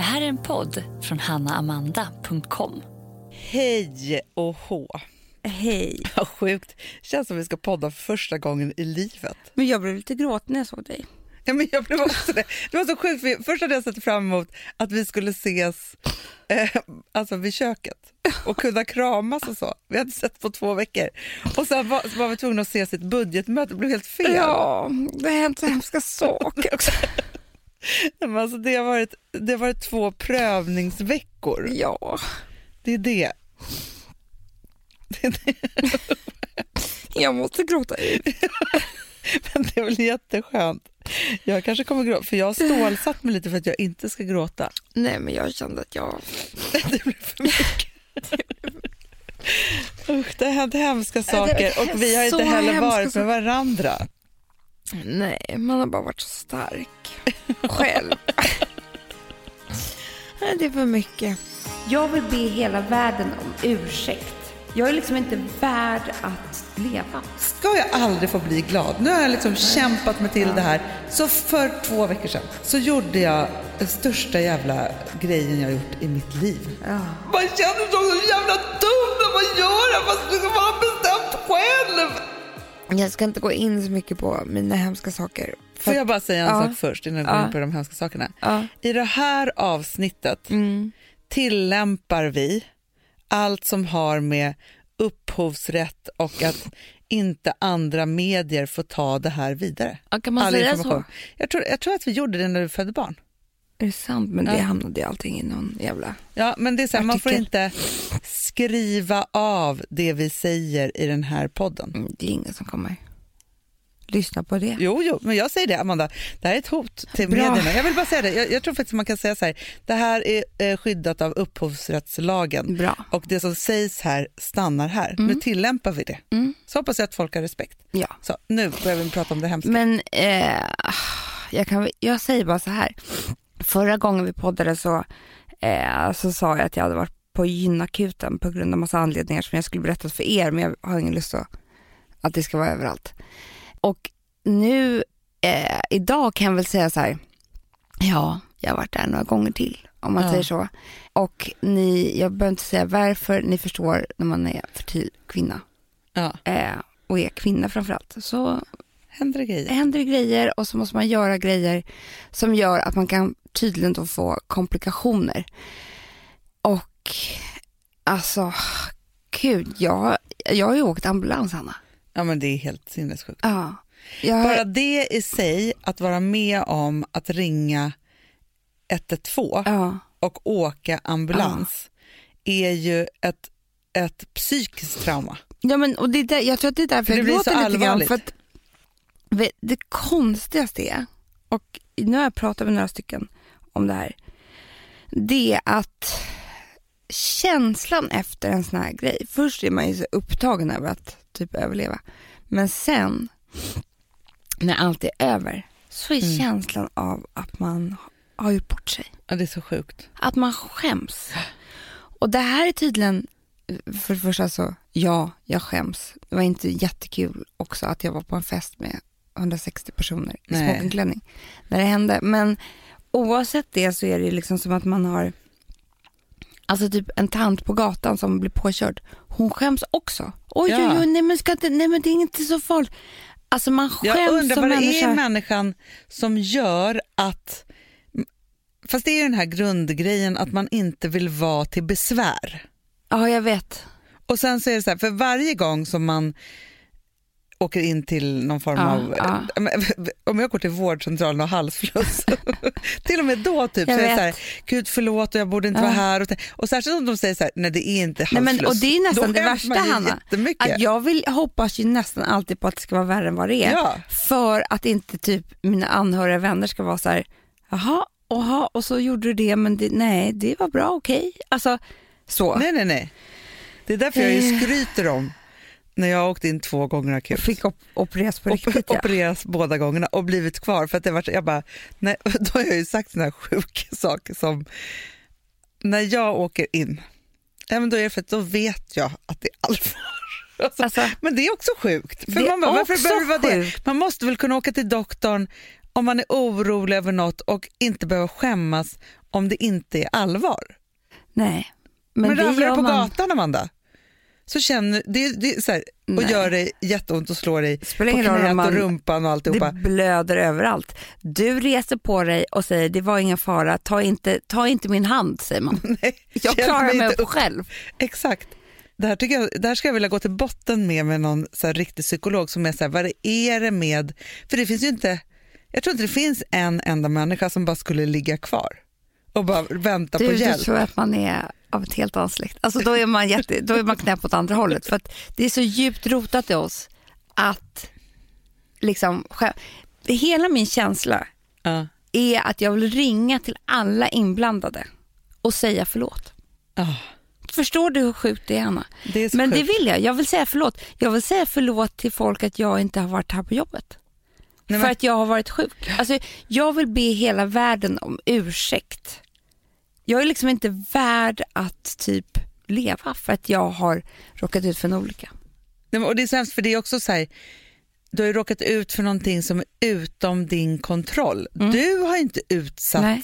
Det här är en podd från hannaamanda.com. Hej och hå. Hej. Vad sjukt. Känns som vi ska podda för första gången i livet. Men jag blev lite gråten när jag såg dig. Ja, men jag blev också det. Det var så sjukt. för Först hade jag sett fram emot att vi skulle ses eh, alltså vid köket och kunna kramas och så. Vi hade sett på två veckor. Och sen var, så var vi tvungna att ses i ett budgetmöte. Det blev helt fel. Ja, det har hänt så hemska saker också. Men alltså, det, har varit, det har varit två prövningsveckor. Ja. Det är det. det, är det. Jag måste gråta ut. Men det är väl jätteskönt. Jag kanske kommer gråta, för jag har stålsatt mig lite för att jag inte ska gråta. Nej, men jag kände att jag... Det blir för mycket. Usch, det har hänt hemska saker och vi har inte heller varit med varandra. Nej, man har bara varit så stark själv. Nej, det är för mycket. Jag vill be hela världen om ursäkt. Jag är liksom inte värd att leva. Ska jag aldrig få bli glad? Nu har jag liksom kämpat mig till det här. Så för två veckor sedan så gjorde jag den största jävla grejen jag har gjort i mitt liv. Man känner sig så jävla dum när man gör det fast man har bestämt själv. Jag ska inte gå in så mycket på mina hemska saker. Får jag bara säga en Ja. sak först innan jag går Ja. in på de hemska sakerna? Ja. I det här avsnittet Mm. tillämpar vi allt som har med upphovsrätt och att inte andra medier får ta det här vidare. Ja, kan man All säga så? Jag tror, jag tror att vi gjorde det när du födde barn. Är det sant? Men Ja. det hamnade ju allting i någon jävla... Ja, men det är så här, man får inte skriva av det vi säger i den här podden. Mm, Det är ingen som kommer lyssna på det. Jo, jo, men jag säger det Amanda, det här är ett hot till Bra. medierna. Jag vill bara säga det, jag, jag tror faktiskt man kan säga så här, det här är eh, skyddat av upphovsrättslagen Bra. och det som sägs här stannar här. Nu tillämpar vi det. Mm. Så hoppas jag att folk har respekt. Ja. Så nu börjar vi prata om det hemska. Men eh, jag, kan, jag säger bara så här. Förra gången vi poddade så, eh, så sa jag att jag hade varit på gynakuten på grund av massa anledningar som jag skulle berätta för er, men jag har ingen lust att, att det ska vara överallt. Och nu, eh, idag kan jag väl säga så här, ja, jag har varit där några gånger till, om man Ja. säger så. Och ni, jag behöver inte säga varför, ni förstår när man är fertil kvinna, Ja, eh, och är kvinna framförallt, så händer det grejer? det händer ju grejer och så måste man göra grejer som gör att man kan tydligen då få komplikationer. Och alltså, gud, jag, jag har ju åkt ambulans, Hanna. Ja, men det är helt sinnessjukt. Ja. Jag, Bara det i sig, att vara med om att ringa 112 ja, och åka ambulans är ju ett, ett psykiskt trauma. ja, men och det är där, jag tror att det är därför För det jag gråter lite grann. allvarligt. För att, det konstigaste är, och nu har jag pratat med några stycken om det här, det är att känslan efter en sån här grej, först är man ju så upptagen över att typ överleva, men sen när allt är över så är Mm. känslan av att man har gjort bort sig. Ja, det är så sjukt. Att man skäms. Och det här är tydligen, för det första så, ja, jag skäms. Det var inte jättekul också att jag var på en fest med 160 personer i smokingklänning när det hände. Men oavsett det så är det liksom som att man har, alltså typ en tant på gatan som blir påkörd. Hon skäms också. Oj, Ja. oj, oj, nej men, ska inte, nej men det är inte så farligt. Alltså man skäms Jag undrar som vad det är människa. i människan som gör att... Fast det är ju den här grundgrejen att man inte vill vara till besvär. Ja, jag vet. Och sen så är det så här, för varje gång som man åker in till någon form Ja, av... ja. Om jag går till vårdcentralen och halsfluss, till och med då typ, Jag så är vet. så här, gud förlåt och jag borde inte Ja. vara här. Och, och särskilt om de säger så här, nej det är inte Nej, halsfluss. men, och det är nästan det värsta Hanna. Att jag vill, hoppas ju nästan alltid på att det ska vara värre än vad det är. För att inte typ mina anhöriga vänner ska vara så här, jaha, oha, och så gjorde du det, men det, nej, det var bra, okej. Alltså, så. Nej, nej, nej. Det är därför jag Eh. skryter om när jag har åkt in två gånger akut. fick op- opereras på Op- riktigt. Ja. opereras båda gångerna och blivit kvar. För att det var, jag bara, nej, då har jag ju sagt såna här sjuka saker som när jag åker in, ja, men då är det för att då vet jag att det är allvar. Alltså, Alltså, men det är också sjukt. För man, bara, varför behöver det vara det? Man måste väl kunna åka till doktorn om man är orolig över något och inte behöva skämmas om det inte är allvar. Nej. Men, Men, ramlar du på man. gatan Amanda, så känner det, det så här, och Nej. gör dig jätteont och slår dig Spelar på knät och man- rumpan och alltihopa. Det blöder överallt. Du reser på dig och säger det var ingen fara, ta inte, ta inte min hand säger man. Nej, Jag klarar mig upp själv. Exakt. Det här, tycker jag, det här ska jag vilja gå till botten med med någon så riktig psykolog som är så här, vad är det med, för det finns ju inte, jag tror inte det finns en enda människa som bara skulle ligga kvar och bara vänta på Du, du hjälp. tror att man är av ett helt annat släkt. Alltså då är man, jätte, då är man knäpp åt andra hållet. För det är så djupt rotat i oss att liksom, hela min känsla Ja. är att jag vill ringa till alla inblandade och säga förlåt. Ah, Förstår du hur sjukt det är Anna? det är Men det sjukt. vill jag. Jag vill säga förlåt. Jag vill säga förlåt till folk att jag inte har varit här på jobbet. Nej, för att jag har varit sjuk. Alltså, jag vill be hela världen om ursäkt. Jag är liksom inte värd att typ leva för att jag har råkat ut för en olycka. Nej, och det är så hemskt för det är också så här, du har ju råkat ut för någonting som är utom din kontroll. Du har inte utsatt Mm. Nej.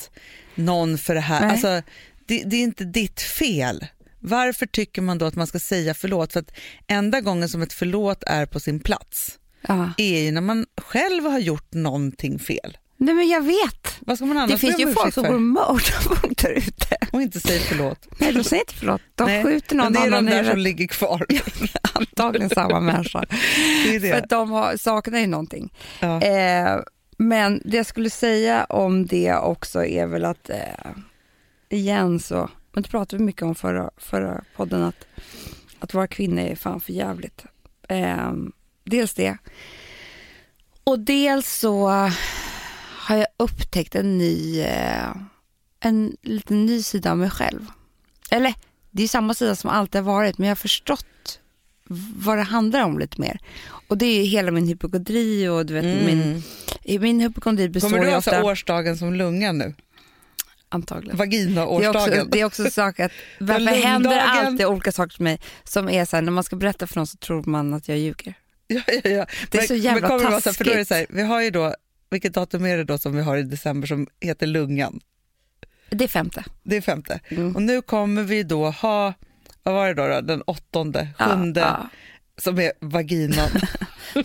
någon för det här. Nej. Alltså, det, det är inte ditt fel. Varför tycker man då att man ska säga förlåt? För att enda gången som ett förlåt är på sin plats Ja. är ju när man själv har gjort någonting fel. Nej men jag vet. Vad ska man annars Det finns ju folk som går och mördar folk där ute. Och inte säger förlåt. Nej de säger inte förlåt. De Nej, skjuter någon men det är annan de där som ligger kvar. Antagligen samma människa. Det det. För att de har, saknar ju någonting. Ja. Eh, men det jag skulle säga om det också är väl att eh, igen så, men det pratade vi mycket om förra, förra podden att, att vara kvinna är fan för jävligt. Eh, dels det. Och dels så har jag upptäckt en ny, eh, en liten ny sida av mig själv. Eller det är samma sida som alltid har varit men jag har förstått vad det handlar om lite mer. Och det är ju hela min hypokondri och du vet min, Mm. min hypokondri består Kommer du ha ofta, årsdagen som lungan nu? antagligen. Det är, Vagina-årsdagen? också, det är också en sak att varför händer alltid olika saker för mig som är så här, när man ska berätta för någon så tror man att jag ljuger. Ja, ja, ja. Det är Men- så jävla men kommer det vara så för då är det taskigt. så här, vi har ju då, vilket datum är det då som vi har i december som heter lungan? Det är femte. Det är femte. Mm. Och nu kommer vi då ha, vad var det då, då? den åttonde, sjunde, ja. som är vaginan.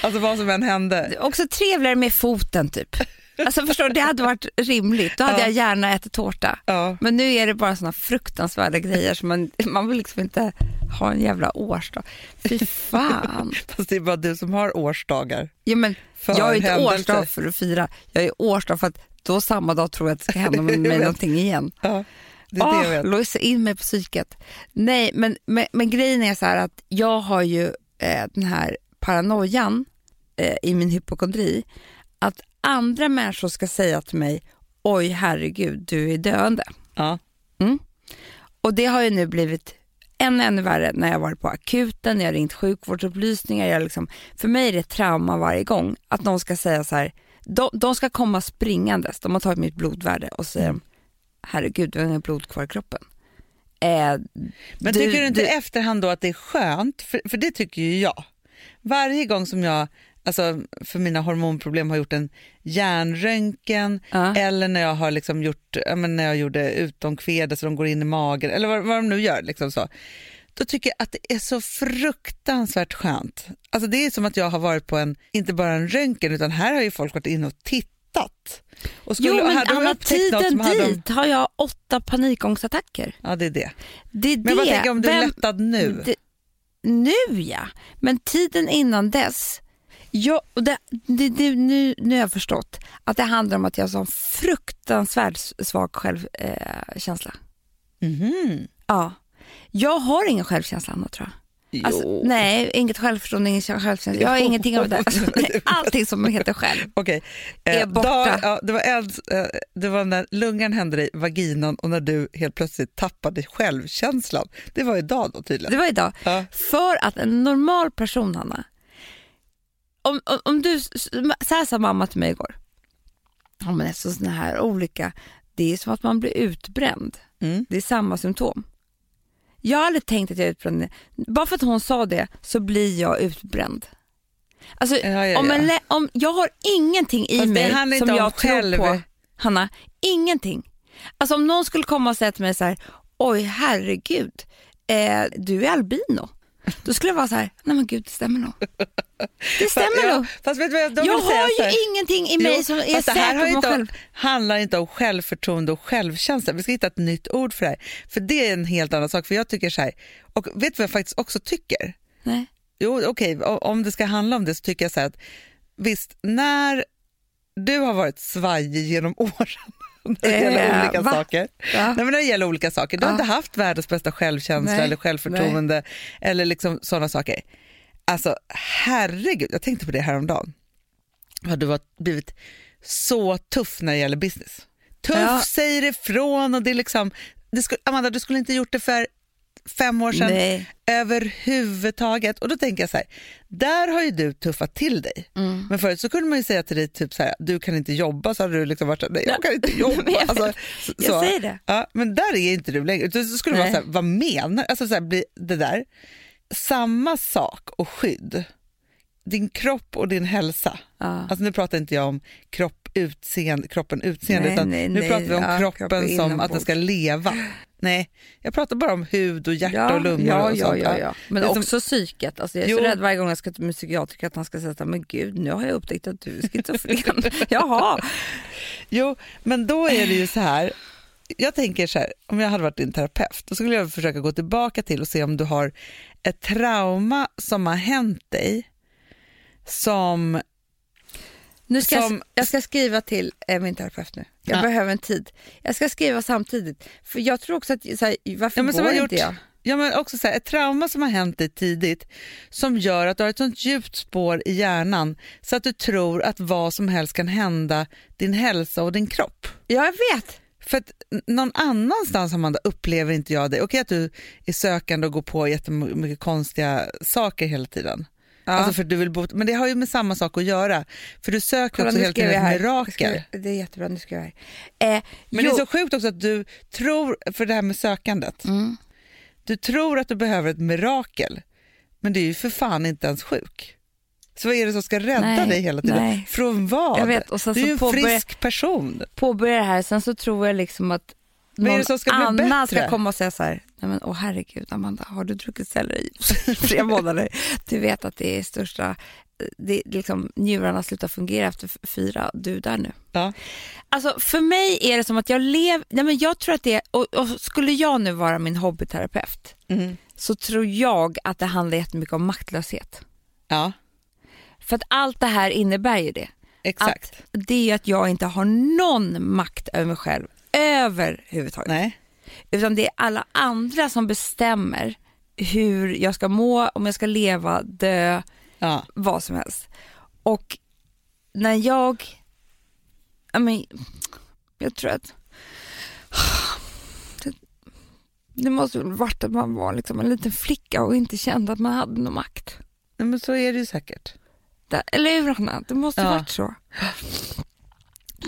alltså vad som än hände. Också trevligare med foten typ. Alltså förstår du, det hade varit rimligt. Då hade Ja. jag gärna ätit tårta. Ja. Men nu är det bara såna fruktansvärda grejer som man, man vill liksom inte ha en jävla årsdag. Fy fan. Fast det är bara du som har årsdagar. Ja, men jag är ju inte händelser. årsdag för att fira. Jag är årsdag för att då samma dag tror jag att det ska hända med mig någonting igen. Ja, det är det jag Ah, vet. in mig på psyket. Nej, men, men, men grejen är så här att jag har ju eh, den här paranoian eh, i min hypokondri att andra människor ska säga till mig oj herregud du är döende. Ja. Och det har ju nu blivit än ännu värre när jag varit på akuten, när jag har ringt sjukvårdsupplysningar. Jag liksom, för mig är det ett trauma varje gång att någon ska säga så här, de, de ska komma springandes, de har tagit mitt blodvärde och säger Mm. herregud du har inget blod kvar i kroppen. Eh, Men du- tycker du inte i efterhand då att det är skönt? För, för det tycker ju jag. Varje gång som jag alltså, för mina hormonproblem har gjort en hjärnröntgen Ja. eller när jag har liksom gjort, ja, men när jag gjorde utomkvedet så de går in i magen eller vad, vad de nu gör. Liksom så. Då tycker jag att det är så fruktansvärt skönt. Alltså det är som att jag har varit på en, inte bara en röntgen utan här har ju folk varit inne och tittat. Och Jo men Anna, tiden hade de- dit har jag åtta panikångestattacker. Ja det är det. Det är Men jag bara det. tänker om du är Vem- lättad nu. Det, nu ja, men tiden innan dess. Jag, och det, det, det, nu, nu har jag förstått att det handlar om att jag har sån fruktansvärt svag självkänsla. Mhm. ja. Jag har ingen självkänsla Anna tror jag. Alltså, nej, inget självförtroende, ingen självkänsla. Jag har Jo. ingenting av det. Alltså, nej, allting som heter själv. Är Eh, borta. dag- ja, det, var en, eh, det var när lungan hände dig, vaginan och när du helt plötsligt tappade självkänslan. Det var idag då tydligen. Det var idag. Ja. För att en normal person, Hanna, om, om, om du, så här sa mamma till mig igår, ja, men efter sådana här olika, det är som att man blir utbränd. Mm. Det är samma symptom. Jag har aldrig tänkt att jag är utbränd. Bara för att hon sa det så blir jag utbränd. Alltså, Ja, ja, Om en om, jag har ingenting i mig som jag tror själv, på. Hanna, ingenting. Alltså om någon skulle komma och säga till mig så här, oj herregud, eh, du är albino. Då skulle jag vara så här, nej men gud det stämmer nog. Det stämmer Ja, nog. fast vet du vad jag, Jag har ju ingenting i mig Jo, som är säker på mig själv. handlar inte om självförtroende och självkänsla. Vi ska hitta ett nytt ord för det här. För det är en helt annan sak. För jag tycker så här, och vet du vad jag faktiskt också tycker? Nej. Jo, okej, o- om det ska handla om det så tycker jag så här att visst, när du har varit svajig genom åren när det gäller Eh, olika va? saker. Ja. Nej, men när det gäller olika saker. Du har Ja. inte haft världens bästa självkänsla Nej, eller självförtroende eller liksom sådana saker. Alltså herregud, jag tänkte på det häromdagen. Ja, du har blivit så tuff när det gäller business. Tuff, Ja. säger ifrån och det är liksom, det skulle, Amanda du skulle inte gjort det för fem år sedan Nej. överhuvudtaget. Och då tänker jag så här, där har ju du tuffat till dig. Mm. Men förut så kunde man ju säga till dig typ så här, du kan inte jobba, så hade du liksom varit så här, nej jag kan inte jobba. jag Alltså, så- Jag säger det. Ja, men där är inte du längre. Så skulle det vara Nej. så här, vad menar alltså så här, blir det där? Samma sak och skydd. Din kropp och din hälsa. Ja. Alltså nu pratar inte jag om kropp, utseende, kroppen utseende, Nej, utan nej, nu nej. pratar vi om Ja, kroppen kroppen som att den ska leva. Nej, jag pratar bara om hud och hjärta Ja, och lungor ja, och ja, sånt. ja, ja. Men Det är som- också psyket. Alltså jag är Jo. så rädd varje gång jag ska till min psykiatriker att han ska säga här, men gud nu har jag upptäckt att du är schizofren. Jaha. Jo, men då är det ju så här. Jag tänker så här, om jag hade varit din terapeut, då skulle jag försöka gå tillbaka till och se om du har ett trauma som har hänt dig som... Nu ska Som- jag, jag ska skriva till eh, min terapeut nu. Jag Ja. behöver en tid. Jag ska skriva samtidigt. För jag tror också att, så här, varför Ja, men går har inte gjort- jag? Ja, men också så här, ett trauma som har hänt dig tidigt som gör att du har ett sånt djupt spår i hjärnan så att du tror att vad som helst kan hända din hälsa och din kropp. Ja, jag vet. För att någon annanstans Amanda upplever inte jag det. Okej att du är sökande och går på jättemycket konstiga saker hela tiden. Ja. Alltså för du vill bo, men det har ju med samma sak att göra. För du söker Kolla, också hela tiden ett mirakel. Skrev- Det är jättebra, nu ska jag här. Eh, Men jo, det är så sjukt också att du tror, för det här med sökandet, Mm. du tror att du behöver ett mirakel, men det är ju för fan inte ens sjuk. Så vad är det som ska rädda Nej, dig hela tiden? nej. Från vad? Jag vet, och sen du är ju en påbörjar- frisk person. påbörja det här, sen så tror jag liksom att någon ska annan ska komma och säga så här, nej men åh herregud Amanda, har du druckit selleri i flera månader? Du vet att det är största, det, liksom, njurarna slutar fungera efter fyra, du är där nu. Ja. Alltså för mig är det som att jag lever, nej men jag tror att det och, och skulle jag nu vara min hobbyterapeut Mm. så tror jag att det handlar jättemycket om maktlöshet. ja, För att allt det här innebär ju det. exakt. Att det är att jag inte har någon makt över mig själv överhuvudtaget. Nej. Utan det är alla andra som bestämmer hur jag ska må, om jag ska leva, dö, Ja. vad som helst. Och när jag, jag, men, jag tror att det, det måste väl varit att man var liksom en liten flicka och inte kände att man hade någon makt. Nej, men så är det ju säkert. Det, eller hur Hanna? Det måste Ja. varit så.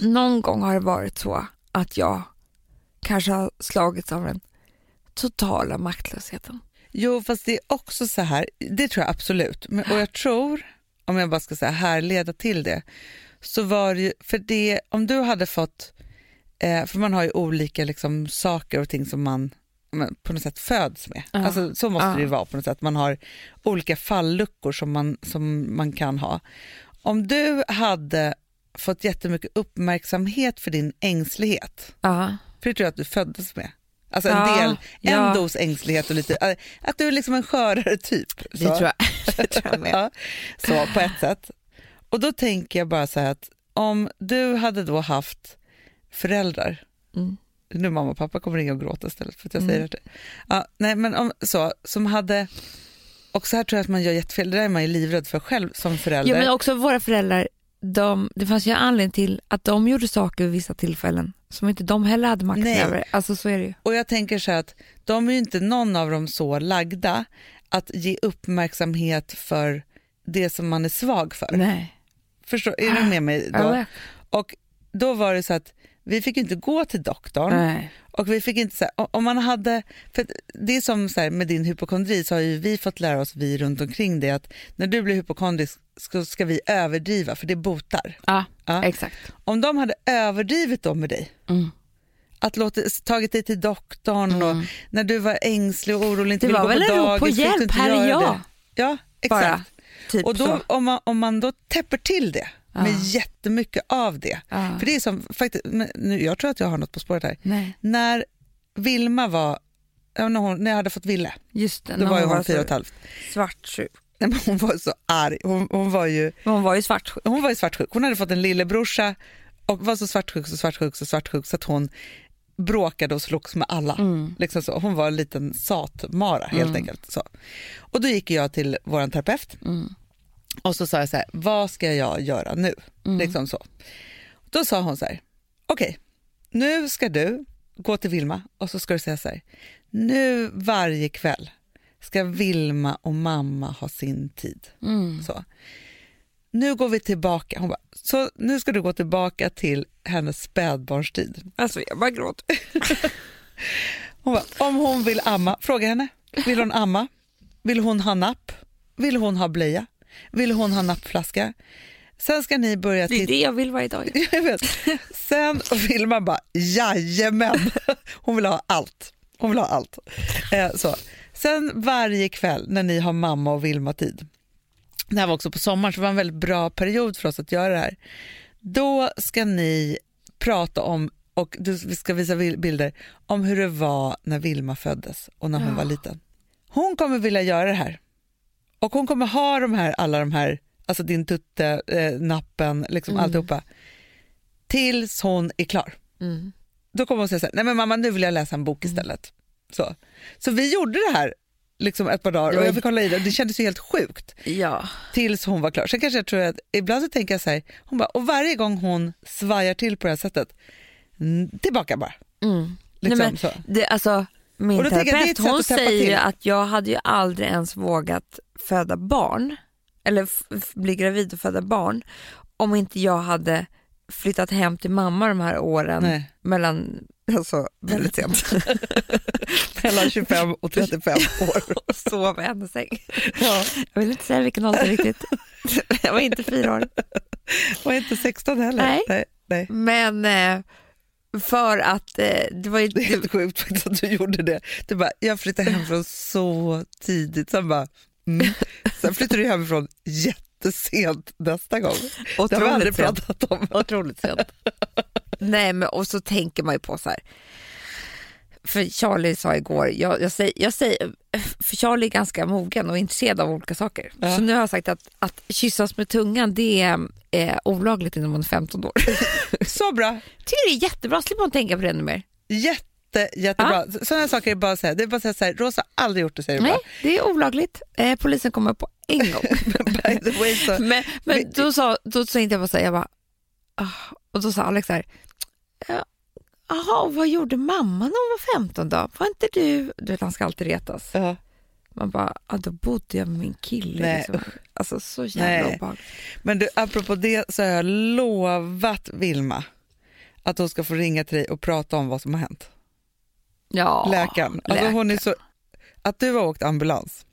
Någon gång har det varit så att jag kanske har slagits av den totala maktlösheten. Jo, fast det är också så här, det tror jag absolut. Men, och jag tror, om jag bara ska säga härleda till det, så var det ju, för det, om du hade fått, eh, för man har ju olika liksom, saker och ting som man på något sätt föds med. Ja. Alltså, så måste Ja. det ju vara på något sätt. Man har olika falluckor som man, som man kan ha. Om du hade fått jättemycket uppmärksamhet för din ängslighet, Ja. För det tror jag att du föddes med. Alltså en Ja, del, en ja. dos ängslighet och lite, äh, att du är liksom en skörare typ. Det tror jag, det tror jag med. Ja, så på ett sätt. Och då tänker jag bara så här att om du hade då haft föräldrar, Mm. nu mamma och pappa kommer ringa och gråta istället för att jag Mm. säger det. Ja, nej men om, så, som hade, och så här tror jag att man gör jättefel, det där är man ju livrädd för själv som förälder. Jo, men också våra föräldrar, de, det fanns ju anledning till att de gjorde saker vid vissa tillfällen som inte de heller hade makt Nej. över. Alltså så är det ju. Och jag tänker så här att de är ju inte någon av dem så lagda att ge uppmärksamhet för det som man är svag för. Nej. Förstår, är du med mig då? Och då var det så att vi fick inte gå till doktorn Nej. Och vi fick inte så här, om man hade, för det är som så här, med din hypokondri så har ju vi fått lära oss, vi runt omkring det, att när du blir hypokondrisk så ska vi överdriva för det botar. Ja, Ja. exakt. Om de hade överdrivit då med dig, Mm. att låtit, tagit dig till doktorn och när du var ängslig och orolig inte Det ville var gå väl på en rop dagis på fick du hjälp, här är jag. det. Ja, exakt. Bara, typ och då, om, man, om man då täpper till det med Ja. jättemycket av det, Ja. för det är som, faktiskt, nu, jag tror att jag har något på spåret här, Nej, när Vilma var, när, hon, när jag hade fått Ville, just det. då var hon så fyra och ett halvt. Svartsjuk. Nej, men Hon var så arg, hon, hon var ju Hon var ju svartsjuk. hon var ju svartsjuk. Hon hade fått en lillebrorsa och var så svartsjuk, så svartsjuk, så svartsjuk så att hon bråkade och slogs med alla. Mm. Liksom så. Hon var en liten satmara helt enkelt. Så. Och då gick jag till vår terapeut Mm. Och så sa jag så här, vad ska jag göra nu? Mm. Liksom så. Då sa hon så här, okej, nu ska du gå till Vilma och så ska du säga så här, nu varje kväll ska Vilma och mamma ha sin tid. Mm. Så. Nu går vi tillbaka. Hon bara, så nu ska du gå tillbaka till hennes spädbarnstid. Alltså jag bara gråter. Hon bara, om hon vill amma, fråga henne. Vill hon amma? Vill hon ha napp? Vill hon ha blöja? Vill hon ha nappflaska? Sen ska ni börja Det är titta. det jag vill varje dag. Jag vet. Sen vill man bara, jajamän. Hon vill ha allt. Hon vill ha allt. Eh, så. Sen varje kväll när ni har mamma och Vilma-tid, det här var också på sommaren så det var en väldigt bra period för oss att göra det här. Då ska ni prata om, och vi ska visa bilder, om hur det var när Vilma föddes och när hon Ja. var liten. Hon kommer vilja göra det här. Och hon kommer ha de här, alla de här, alltså din tutte, eh, nappen, liksom Mm. alltihopa, tills hon är klar. Mm. Då kommer hon säga så här, nej men mamma nu vill jag läsa en bok istället. Så, så vi gjorde det här liksom ett par dagar och jag fick hålla i det och det kändes ju helt sjukt Ja. tills hon var klar. Sen kanske jag tror att, ibland så tänker jag så här, hon bara, och varje gång hon svajar till på det här sättet, mm, tillbaka bara. Mm. Liksom, Nej, men, det, alltså, min Och jag, terapeut hon säger till. att jag hade ju aldrig ens vågat föda barn, eller bli gravid och föda barn, om inte jag hade flyttat hem till mamma de här åren Nej. mellan, alltså väldigt sent, Mellan 25 och 35 år. och sov i hennes säng. Ja, Jag vill inte säga vilken ålder riktigt. Jag var inte fyra år. och inte 16 heller. Nej. Nej, nej. Men eh, för att eh, det var ju... Det är helt sjukt faktiskt att du gjorde det. Du bara, jag flyttade hemifrån så tidigt. Sen, bara, mm. Sen flyttade du hemifrån jättesent nästa gång. Det har vi aldrig pratat om. Otroligt sent. Nej, men och så tänker man ju på så här. För Charlie sa igår, jag, jag, säger, jag säger, för Charlie är ganska mogen och intresserad av olika saker. Ja. Så nu har jag sagt att, att kyssas med tungan det är eh, olagligt innan man är 15 år. Så bra. tycker det är jättebra, slipper man tänka på det ännu mer. Jätte, jättebra. Sådana saker är bara att säga. Det är bara att säga så här, Rosa har aldrig gjort det säger Nej, bara. det är olagligt. Eh, polisen kommer på en gång. By the way, så, men men då, sa, då tänkte jag bara så här, jag bara, ah, och då sa Alex så här, ja, jaha, vad gjorde mamma när hon var 15 då? Var inte du, du vet han ska alltid retas. ja. Man bara, ja, då bodde jag med min kille. Nej, liksom. Alltså så jävla obehagligt. Men du, apropå det så har jag lovat Vilma att hon ska få ringa till dig och prata om vad som har hänt. Ja, läkaren. Alltså hon är så, att du har åkt ambulans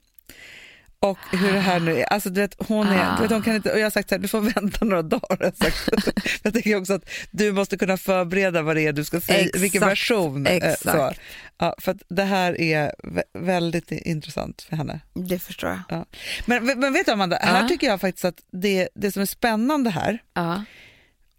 och hur det här nu är. Alltså du vet, hon är, Ah. du vet, hon kan inte, och jag har sagt så här, du får vänta några dagar. Jag, sagt. jag tänker också att du måste kunna förbereda vad det är du ska säga, Exakt, vilken version. eh, exakt. Så. Ja, för att det här är vä- väldigt intressant för henne. det förstår jag. Men, men vet du Amanda, här Ja. tycker jag faktiskt att det, det som är spännande här Ja.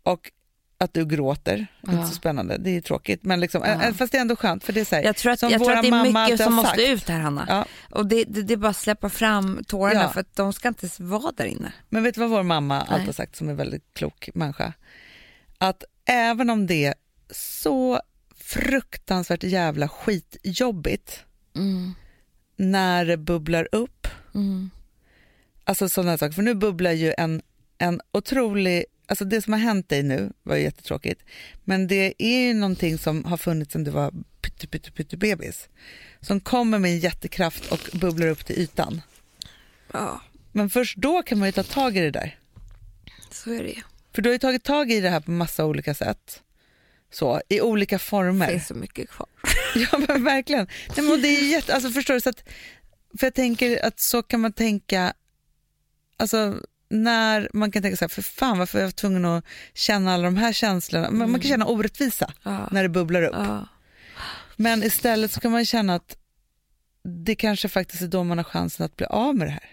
och att du gråter, Ja. inte så spännande, det är tråkigt, men liksom, Ja. fast det är ändå skönt för det är så här, Jag tror att, som jag tror att det är mamma mycket alltid som måste sagt. ut här Hanna. Ja. Och det, det, det är bara att släppa fram tårarna Ja. för att de ska inte vara där inne. Men vet du vad vår mamma alltid Nej. har sagt som är väldigt klok människa? Att även om det är så fruktansvärt jävla skitjobbigt Mm. när det bubblar upp, Mm. alltså sådana saker, för nu bubblar ju en, en otrolig, alltså det som har hänt dig nu var ju jättetråkigt, men det är ju någonting som har funnits sedan du var pytte, pytte, pytte bebis, som kommer med en jättekraft och bubblar upp till ytan. Ja, Men först då kan man ju ta tag i det där. så är det ju. För du har ju tagit tag i det här på massa olika sätt. Så, I olika Det former. finns så mycket kvar. Ja men verkligen. Nej, men det är jätte, alltså, förstår du? Så att, för jag tänker att så kan man tänka, alltså när man kan tänka så här, för fan varför är jag tvungen att känna alla de här känslorna? Man, man kan känna orättvisa Ja. när det bubblar upp. Ja. Men istället så kan man känna att det kanske faktiskt är då man har chansen att bli av med det här.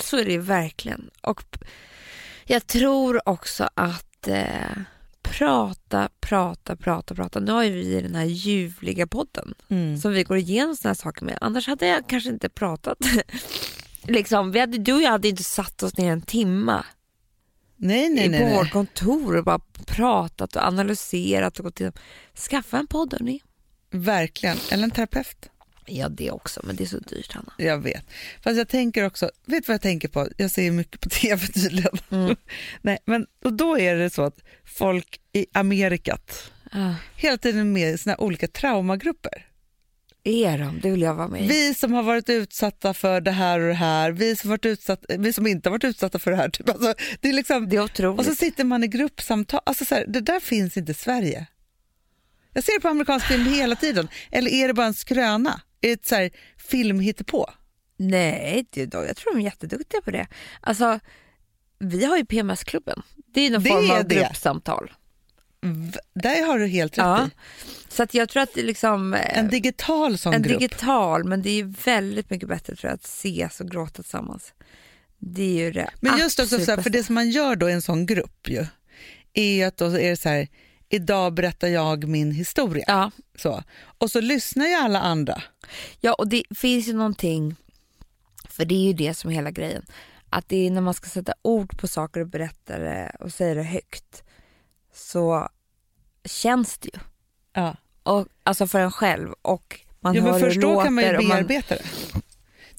Så är det ju verkligen. Och jag tror också att eh, prata, prata, prata, prata. Nu har ju vi den här ljuvliga podden som vi går igenom sådana här saker med. Annars hade jag kanske inte pratat. liksom, vi hade, du och jag hade inte satt oss ner en timma Nej, nej, på nej. vårt kontor och bara pratat och analyserat och gått igenom. Skaffa en podd hörni. Verkligen. Eller en terapeut. Ja det också, men det är så dyrt Hanna. Jag vet. Fast jag tänker också, vet du vad jag tänker på? Jag ser mycket på tv tydligen. Mm. Nej, men, och då är det så att folk i Amerikat Ah, hela tiden är med i såna här olika traumagrupper. Är de? Det vill jag vara med i. Vi som har varit utsatta för det här och det här, vi som, varit utsatt, vi som inte har varit utsatta för det här. Typ. Alltså, det är liksom, Det är otroligt. och så sitter man i gruppsamtal. Alltså, så här, det där finns inte i Sverige. Jag ser det på amerikansk film hela tiden. Eller är det bara en skröna? Är det ett så här filmhittepå? Nej, det, då, jag tror de är jätteduktiga på det. Alltså, vi har ju PMS-klubben. Det är någon Det form av gruppsamtal. Där har du helt rätt Ja. i. Så att jag tror att det är liksom eh, En digital sån en grupp. digital, men det är väldigt mycket bättre tror jag att ses och gråta tillsammans. Det är ju det Men just också så här, för det som man gör då i en sån grupp ju, är att då är det så här, idag berättar jag min historia. Ja. Så. Och så lyssnar ju alla andra. ja, och det finns ju någonting, för det är ju det som är hela grejen, att det är när man ska sätta ord på saker och berätta det och säga det högt, så känns det ju. Ja. Och, alltså för en själv och man ja, hör men hur först det då kan man ju låter och man- bearbeta det.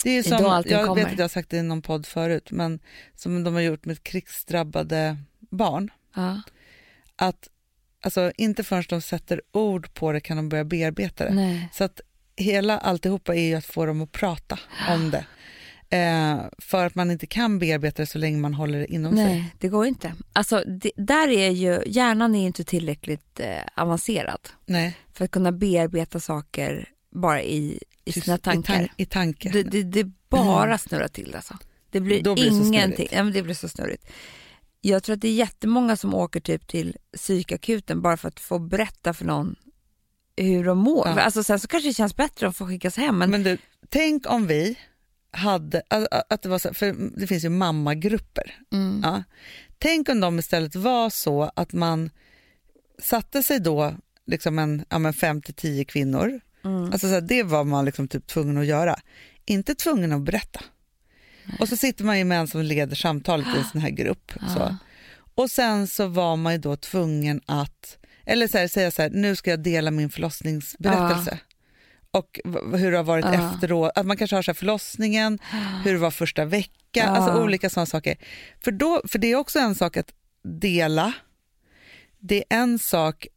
Det är Det som, allting jag kommer. vet att jag har sagt det i någon podd förut, men som de har gjort med krigsdrabbade barn. Ja, Att alltså, inte förrän de sätter ord på det kan de börja bearbeta det. nej. Så att hela alltihopa är ju att få dem att prata om det. Eh, för att man inte kan bearbeta det så länge man håller det inom sig. Nej, det går inte. Alltså, det, där är ju, hjärnan är inte tillräckligt eh, avancerad Nej. för att kunna bearbeta saker bara i, i sina tankar. I, tan- i tanke. Det, det, det bara snurrar till alltså. Det blir, Då blir det så ingenting. Ja, men det blir så snurrigt. Jag tror att det är jättemånga som åker typ till psykakuten bara för att få berätta för någon hur de mår. Ja. Alltså, sen så kanske det känns bättre att få skickas hem. Men, Men du, tänk om vi hade, att, det var så, för det finns ju mammagrupper. mm, Ja. Tänk om de istället var så att man satte sig då liksom en ja, men fem till tio kvinnor. mm. Alltså så här, det var man liksom typ tvungen att göra. Inte tvungen att berätta. Och så sitter man ju med en som leder samtalet i en sån här grupp. Så. Ja. Och sen så var man ju då tvungen att, eller så här, säga så här, nu ska jag dela min förlossningsberättelse. Och hur det har varit Ja. efteråt, att man kanske har så förlossningen, hur det var första veckan, Ja. alltså olika sådana saker. För, då, för det är också en sak att dela, det är en sak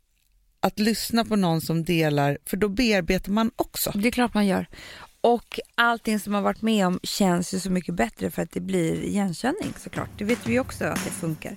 att lyssna på någon som delar, för då bearbetar man också. Det är klart man gör. Och allting som man varit med om känns ju så mycket bättre för att det blir igenkänning såklart. Det vet vi också att det funkar.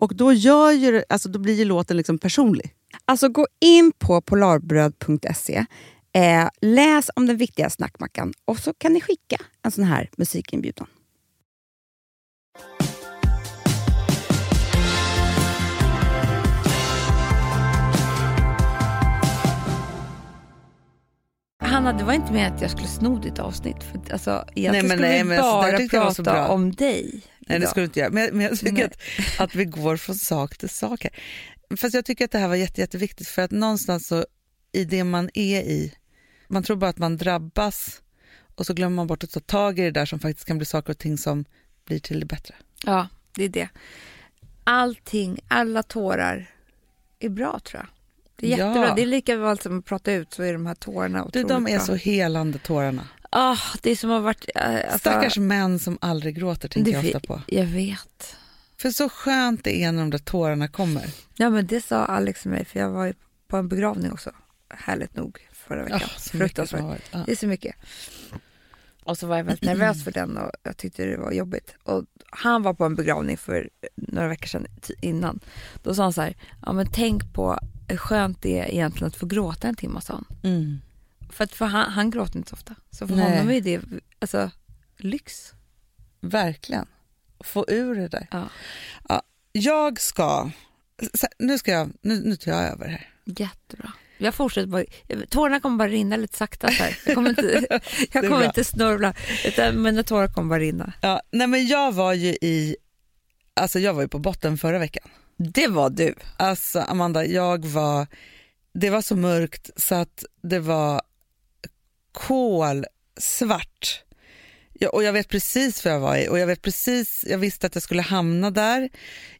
Och då, gör ju, alltså, då blir ju låten liksom personlig. Alltså gå in på polarbröd.se, eh, läs om den viktiga snackmackan och så kan ni skicka en sån här musikinbjudan. Hanna, det var inte med att jag skulle sno ditt avsnitt. För, alltså, egentligen Nej, men skulle nej, vi bara prata bra. om dig. Nej, det skulle du inte göra. Men, men jag tycker att, att vi går från sak till sak här. Fast jag tycker att det här var jätte, jätteviktigt för att någonstans så i det man är i, man tror bara att man drabbas och så glömmer man bort att ta tag i det där som faktiskt kan bli saker och ting som blir till det bättre. Ja, det är det. Allting, alla tårar är bra tror jag. Det är Ja. jättebra. Det är lika väl som att prata ut så är de här tårarna Du, otroligt de är bra. så helande tårarna. Ah, det är som har varit... Äh, alltså, Stackars män som aldrig gråter tänker det jag ofta på. Jag vet. För så skönt det är när de där tårarna kommer. Ja, men det sa Alex till mig, för jag var på en begravning också. Härligt nog förra veckan. Som Fruktansvärt. Ja. Det är så mycket. Och så var jag väldigt nervös för den och jag tyckte det var jobbigt. Och han var på en begravning för några veckor sedan innan. Då sa han så här, ja men tänk på hur skönt det är egentligen att få gråta en timme, sa han. Mm. För, att, för han, han gråter inte så ofta. Så för Nej. honom är det alltså, lyx. Verkligen. Få ur det där. Ja. Ja, jag ska... Nu, ska jag, nu, nu tar jag över här. Jättebra. Jag fortsätter bara, tårarna kommer bara rinna lite sakta så här. Jag kommer inte, jag kommer inte snörvla, utan mina tårar kommer bara rinna. Ja, nej men jag var ju i, alltså jag var ju på botten förra veckan. Det var du. Alltså Amanda, jag var, det var så mörkt så att det var kolsvart. Ja, och jag vet precis vad jag var i och jag vet precis, jag visste att jag skulle hamna där.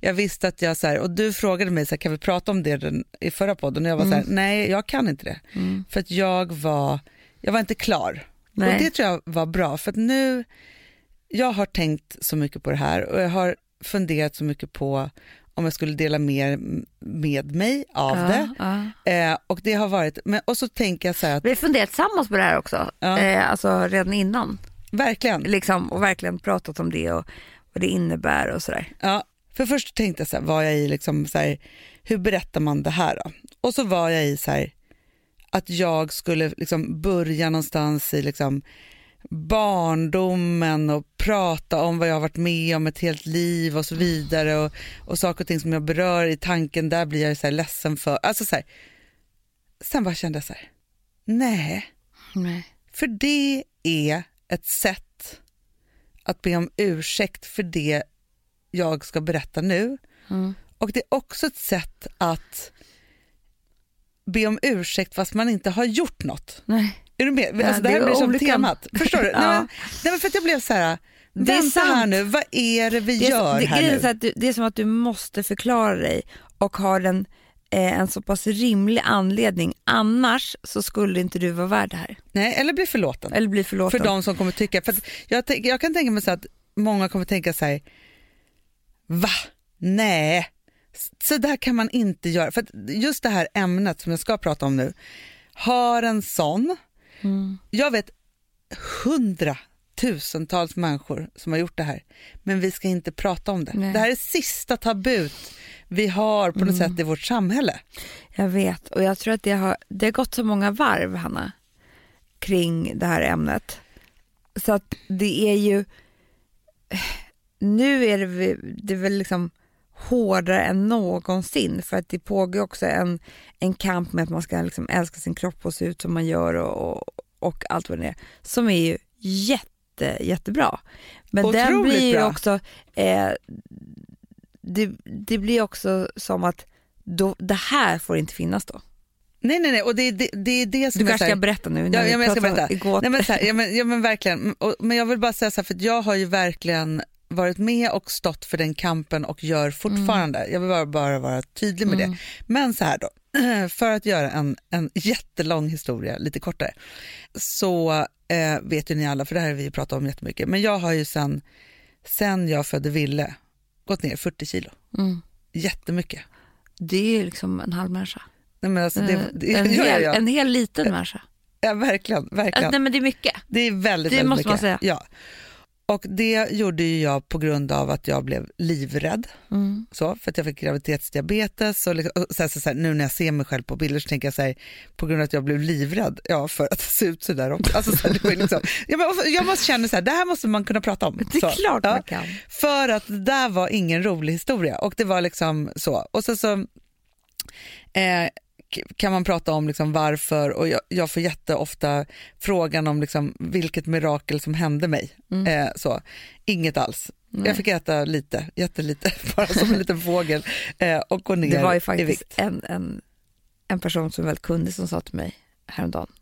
Jag visste att jag så här, och du frågade mig så här, kan vi prata om det den, i förra podden och jag var så här, nej jag kan inte det. För att jag var, jag var inte klar. Nej. Och det tror jag var bra för att nu, jag har tänkt så mycket på det här och jag har funderat så mycket på om jag skulle dela mer med mig av det. Ja. Eh, och det har varit, men, och så tänker jag så här att Vi har funderat tillsammans på det här också, Ja. eh, alltså redan innan. verkligen, Liksom, och verkligen pratat om det och vad det innebär och sådär. ja, för först tänkte jag så här, var jag i liksom så här, hur berättar man det här då? Och så var jag i så här, att jag skulle liksom börja någonstans i liksom barndomen och prata om vad jag har varit med om ett helt liv och så vidare och, och saker och ting som jag berör i tanken, där blir jag så här ledsen för. Alltså så här. Sen bara kände jag så här, nej, Nej. för det är ett sätt att be om ursäkt för det jag ska berätta nu. Mm. Och det är också ett sätt att be om ursäkt fast man inte har gjort något. Nej. Är du med? Alltså, det här är blir som olyckan. temat. Förstår du? Ja. nej, men, för att jag blev så här, Det är här nu, vad är det vi Det är, gör det, här är nu? så att du, det är som att du måste förklara dig och har en, eh, en så pass rimlig anledning. Annars så skulle inte du vara värd det här. Nej, eller bli förlåten. Eller bli förlåten. För de som kommer tycka, för jag, jag kan tänka mig så att många kommer tänka så här, va? Nej, så där kan man inte göra. För just det här ämnet som jag ska prata om nu har en sån, Mm. jag vet hundratusentals människor som har gjort det här, men vi ska inte prata om det. Nej. Det här är sista tabut vi har på något Mm. sätt i vårt samhälle. Jag vet och jag tror att det har, det har gått så många varv Hanna kring det här ämnet. Så att det är ju, nu är det, det är väl liksom hårdare än någonsin för att det pågår också en, en kamp med att man ska liksom älska sin kropp och se ut som man gör och, och, och allt vad det är som är ju jätte, jättebra. Men den Otroligt blir ju bra. också, eh, det, det blir också som att då, det här får inte finnas då. Nej, nej, nej, och det, det, det är det som Du kanske ska berätta nu. Ja, ja, men jag ska berätta. Nej, men, här, ja, men, ja, men verkligen. Och, men jag vill bara säga så här, för jag har ju verkligen varit med och stått för den kampen och gör fortfarande. Jag vill bara, bara vara tydlig med det. Men så här då, för att göra en, en jättelång historia lite kortare, så eh, vet ju ni alla, för det här har vi pratat om jättemycket, men jag har ju sen, sen jag födde Ville gått ner 40 kilo. Mm. Jättemycket. Det är liksom en halv människa. Nej, men alltså, det, Eh, det, en, ja, hel, ja. en hel liten människa. ja, verkligen. verkligen. Nej men det är mycket. Det är väldigt, Det väldigt måste mycket. man säga. Ja. Och det gjorde ju jag på grund av att jag blev livrädd. Mm. Så, för att jag fick graviditetsdiabetes. Och, liksom, och så här, så här, nu när jag ser mig själv på bilder så tänker jag så här, på grund av att jag blev livrädd, ja för att se ut så där också. Alltså, så här, det var liksom, jag, jag måste känna så här, det här måste man kunna prata om. Det är så. klart Ja. man kan. För att det där var ingen rolig historia och det var liksom så. Och så, så eh, kan man prata om liksom varför och jag, jag får jätteofta frågan om liksom vilket mirakel som hände mig. Eh, så. Inget alls. Nej. Jag fick äta lite, jättelite, bara som en liten fågel eh, och gå ner Det var ju faktiskt en, en, en person som är väldigt kunnig som sa till mig häromdagen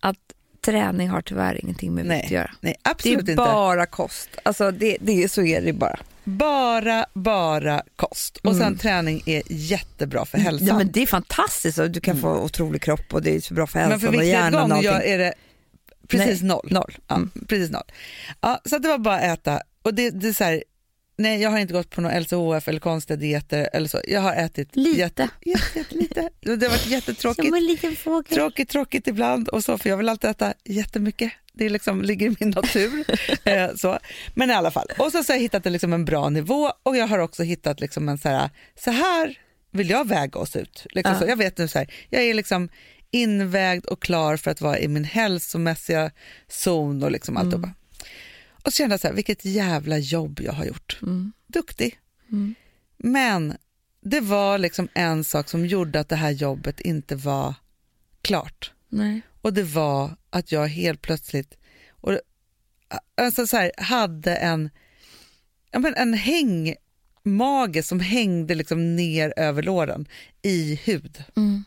att träning har tyvärr ingenting med vikt att göra. nej, Det absolut är inte. bara kost. Alltså det, det, så är det bara. Bara, bara kost. Och sen träning är jättebra för hälsan. Mm. Ja, men det är fantastiskt och du kan få otrolig kropp och det är så bra för Men hälsan för och hjärnan allting. jag är det precis Nej, noll. noll. Ja, Mm. precis noll. Ja, så att det var bara att äta. Och det, det är så här, nej jag har inte gått på någon LCHF eller konstiga dieter eller så. Jag har ätit Lite. Jätte, jätte, jättelite. Det har varit jättetråkigt. Som en liten fågel. Tråkigt, tråkigt ibland och så för jag vill alltid äta jättemycket. Det liksom ligger i min natur. eh, så. Men i alla fall. Och så, så har jag hittat en, liksom en bra nivå och jag har också hittat liksom en så här, så här vill jag väga oss ut. Liksom Ja. så. Jag vet nu så här, jag är liksom invägd och klar för att vara i min hälsomässiga zon och liksom alltihopa. Och så kände jag så här, vilket jävla jobb jag har gjort. Mm. Duktig. Mm. Men det var liksom en sak som gjorde att det här jobbet inte var klart. Nej. Och det var att jag helt plötsligt och, alltså så här, hade en, ja men en hängmage som hängde liksom ner över låren i hud. Mm.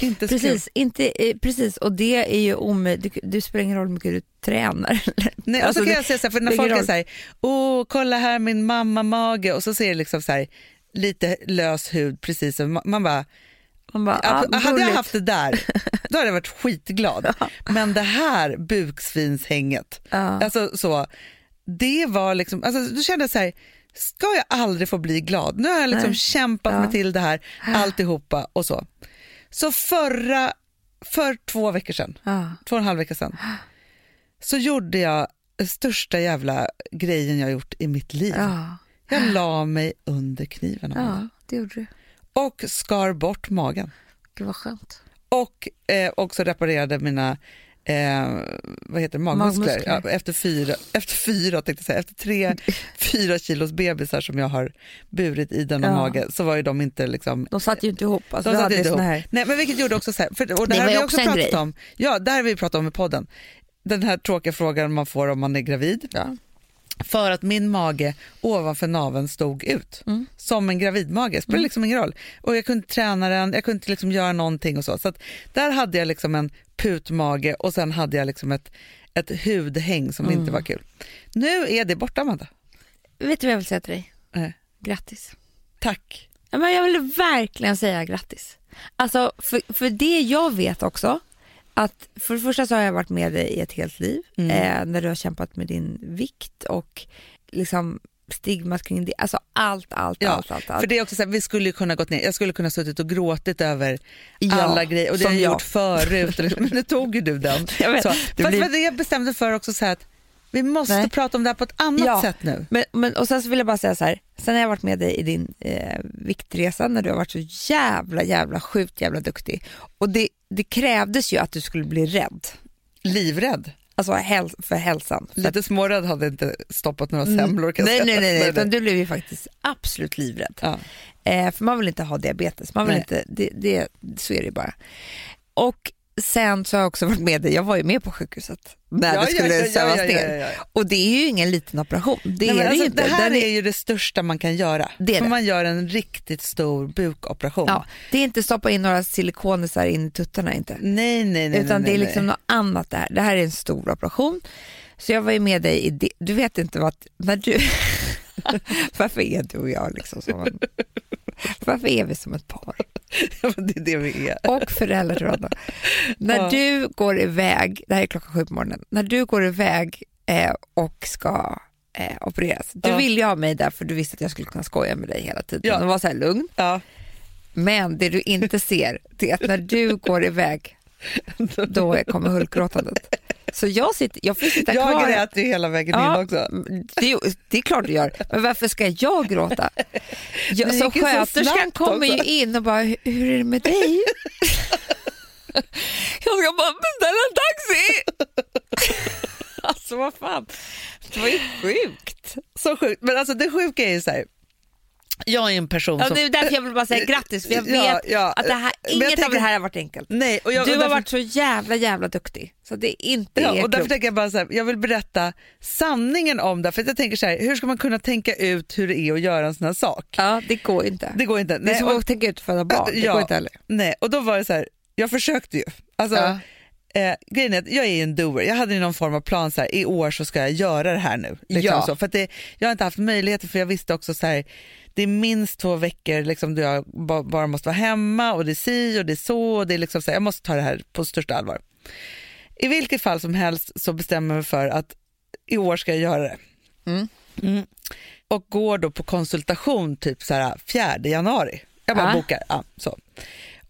Inte Precis, inte, eh, precis, och det är ju omöjligt. Det, det spelar ingen roll hur mycket du tränar. Nej, och Alltså, så kan det- jag säga så här, för när folk spelar är roll. så här, åh kolla här min mamma mage och så ser det liksom så här, lite lös hud precis som man bara, Man bara, ah, hade jag haft det där, då hade jag varit skitglad. Men det här buksvinshänget, Ja. alltså så, det var liksom, alltså, då kände så här, ska jag aldrig få bli glad? Nu har jag liksom Nej. kämpat Ja. mig till det här, alltihopa och så. Så förra, för två veckor sedan, Ja. två och en halv vecka sedan, så gjorde jag största jävla grejen jag gjort i mitt liv. Ja. Jag la mig under kniven ja, det gjorde du. och skar bort magen. Gud vad skönt. och eh, också reparerade mina eh, vad heter det, magmuskler. Magmuskler. Ja, efter, fyra, efter fyra, tänkte jag säga, efter tre, fyra kilos bebisar som jag har burit i den och Ja. mage så var ju de inte liksom De satt ju inte ihop. Alltså, de satt inte ihop. här. Nej, men vilket gjorde också så här, för, och det, Det här har vi också pratat grej. om. Ja, det här har vi pratat om i podden. Den här tråkiga frågan man får om man är gravid. Ja. För att min mage ovanför naveln stod ut. Mm. Som en gravidmage. Det spelar liksom ingen roll. Och jag kunde inte träna den, jag kunde inte liksom göra någonting och så. Så där hade jag liksom en putmage och sen hade jag liksom ett, ett hudhäng som Mm. inte var kul. Nu är det borta Amanda. Vet du vad jag vill säga till dig? Nej. Grattis. Tack. Men jag vill verkligen säga grattis. Alltså, för, för det jag vet också, att för det första så har jag varit med dig i ett helt liv, Mm. eh, när du har kämpat med din vikt och liksom stigmat kring det. Alltså allt, allt, Ja, allt, allt. allt. För det är också så här, vi skulle kunna gått ner, jag skulle kunna suttit och gråtit över Ja, alla grejer och det har jag gjort förut, men nu tog ju du den. Jag vet, Så, det fast blir- det jag bestämde för också så här att vi måste Nej. prata om det här på ett annat Ja. sätt nu. Men, men, och sen så vill jag bara säga så här, sen har jag varit med dig i din eh, viktresa när du har varit så jävla, jävla sjukt jävla duktig. Och det, det krävdes ju att du skulle bli rädd. Livrädd. Alltså häl för hälsan. Lite smårädd hade inte stoppat några semlor kan Mm. nej, nej, nej, nej, Men- utan du blev ju faktiskt absolut livrädd. Ja. Eh, för man vill inte ha diabetes, man vill Nej. inte, det, det, så är det ju bara. Och sen så har jag också varit med dig, jag var ju med på sjukhuset när Ja, det skulle ja, ja, sövas ja, ner. Och det är ju ingen liten operation, det Nej, är det alltså, ju inte. det här Den är ju det största man kan göra. Det det. man gör en riktigt stor bukoperation. Ja, det är inte stoppa in några silikonisar in i tuttarna inte. Nej, nej, nej. Utan nej, det är liksom nej. något annat det här. Det här är en stor operation. Så jag var ju med dig i det. Du vet inte vad, när du, varför är du och jag liksom som en, varför är vi som ett par? Det är det vi är. Och föräldrar till varandra. När Ja. du går iväg, det här är klockan sju på morgonen, när du går iväg eh, och ska eh, opereras. Du Ja. ville ju ha mig där för du visste att jag skulle kunna skoja med dig hela tiden Ja. och vara så här lugn. Ja. Men det du inte ser, det är att när du går iväg, då kommer hulkgråtandet. Så jag, sitter, jag får sitta Jag kvar. grät ju hela vägen Ja, in också. Det, det är klart du gör, men varför ska jag gråta? Jag, så sköterskan kommer ju in och bara, "Hur- hur är det med dig? jag ska bara beställa en taxi! alltså vad fan, det var ju sjukt. Så sjukt. Men alltså det sjuka är ju så här. Jag är en person Ja, som... det är därför jag vill bara säga grattis, för jag vet Ja, ja. att det här, inget av tänker- det här har varit enkelt. Nej, jag, Du har därför- varit så jävla jävla duktig, så det är inte Ja, och därför tänker jag bara så här, jag vill berätta sanningen om det. För jag tänker så här, hur ska man kunna tänka ut hur det är att göra en sån här sak? Ja, det går inte. Det går inte. det är som och, att tänka ut att föda barn, det går inte heller. nej, och då var det så här, jag försökte ju. Alltså, eh, grejen är att jag är en doer. Jag hade någon form av plan, så här, i år så ska jag göra det här nu. Liksom Ja. så. För att det, jag har inte haft möjligheter för jag visste också så här, det är minst två veckor liksom, då jag ba, bara måste vara hemma och det är si och det är så. Och det är liksom så här, jag måste ta det här på största allvar. I vilket fall som helst så bestämmer jag mig för att i år ska jag göra det. Mm. Mm. Och går då på konsultation typ så här 4 januari. Jag bara Ja. bokar. Ja, så.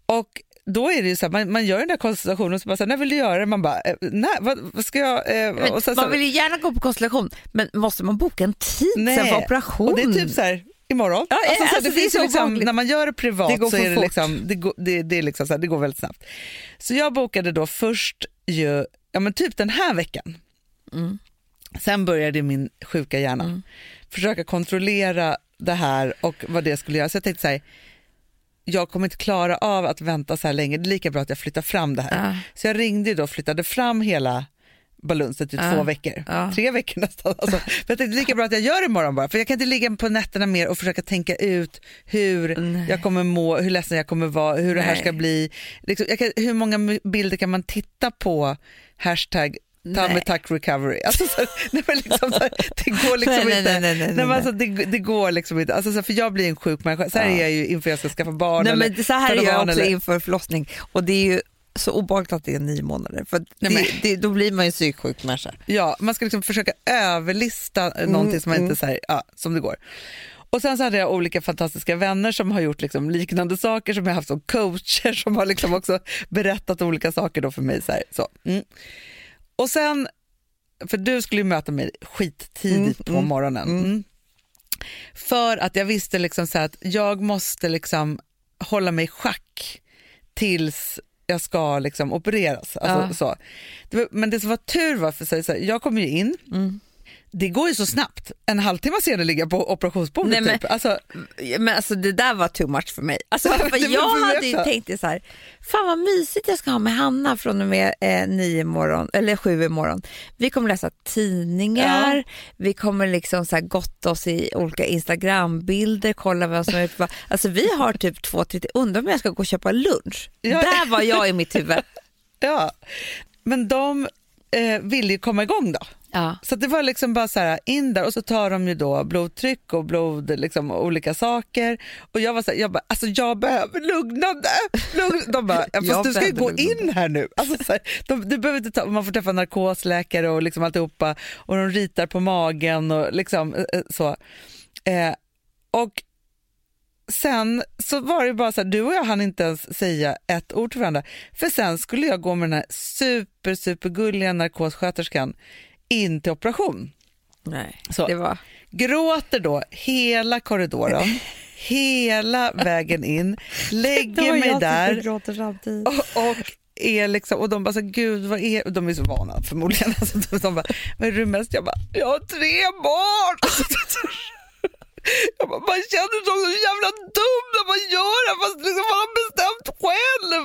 Och då är det ju så här, man, man gör den där konsultationen och så bara så här, när vill du göra det? Man bara, eh, nej, vad, vad ska jag? Eh, och sen, man vill ju gärna gå på konstellation, men måste man boka en tid nej. sen för operation? Och det är typ så här, imorgon. Ja, alltså, alltså, det det finns liksom, när man gör det privat Det går så är det liksom, det går, det, det är liksom så här, det går väldigt snabbt. Så jag bokade då först ju, ja men typ den här veckan. Mm. Sen började min sjuka hjärna Mm. försöka kontrollera det här och vad det skulle göra. Så jag tänkte så här, jag kommer inte klara av att vänta så här länge, det är lika bra att jag flyttar fram det här. Ja. Så jag ringde då och flyttade fram hela balunset i Ja. två veckor, Ja. tre veckor nästan. Alltså, för jag tänkte lika bra att jag gör det imorgon bara, för jag kan inte ligga på nätterna mer och försöka tänka ut hur Nej. jag kommer må, hur ledsen jag kommer vara, hur det här Nej. ska bli. Liksom, kan, hur många bilder kan man titta på hashtag Tummy Nej. tuck recovery. Alltså, så, nej, men liksom, så, det går liksom Nej, nej, inte. nej, nej, nej, nej. alltså, det, det går liksom inte. Alltså, så, för jag blir en sjuk människa. Så här Ja. är jag ju inför jag ska skaffa barn. Nej, eller men så här är jag också eller- inför förlossning och det är ju så obehagligt att det är nio månader för det, det, då blir man ju psyksjuk människa. Ja, man ska liksom försöka överlista mm, någonting som man inte så här, ja, som det går. Och sen så hade jag olika fantastiska vänner som har gjort liksom liknande saker som jag haft som coacher som har liksom också berättat olika saker då för mig. Så här, så. Mm. Och sen, för du skulle ju möta mig skittidigt på morgonen. Mm. För att jag visste liksom så här att jag måste liksom hålla mig i schack tills jag ska liksom opereras. Alltså, Ja. så. Det var, men det som var tur var för sig, så här, jag kom ju in, det går ju så snabbt. En halvtimme senare ligger jag på operationsbordet. Nej, men- typ. alltså, Men alltså det där var too much för mig. Alltså, för jag hade ju tänkt så här, fan vad mysigt jag ska ha med Hanna från och med eh, nio imorgon, eller sju imorgon. Vi kommer läsa tidningar, vi kommer liksom så här gotta oss i olika Instagrambilder, kolla vem som är ute Alltså vi har typ två, tre, undrar om jag ska gå och köpa lunch. Ja. Där var jag i mitt huvud. ja. Men de eh, ville ju komma igång då. Ja. Så det var liksom bara så här in där och så tar de ju då blodtryck och blod, liksom olika saker. Och jag var så här, jag bara, alltså jag behöver lugnande. Lugn. De bara, fast du ska ju gå lugnande. in här nu. Alltså så här, de, du behöver inte ta, man får träffa narkosläkare och liksom alltihopa och de ritar på magen och liksom eh, eh, så. Eh, och sen så var det bara så här, du och jag hann inte ens säga ett ord till varandra. För sen skulle jag gå med den här super, supergulliga narkossköterskan in till operation. Nej, Så. det var... Gråter då hela korridoren, hela vägen in, lägger mig där och, och är liksom, och de bara så gud vad är, de är så vana förmodligen. Alltså, de, de bara, vad är du mest? Jag bara, jag har tre barn. Jag bara, man känner sig så jävla dum när man gör det fast liksom man har bestämt själv.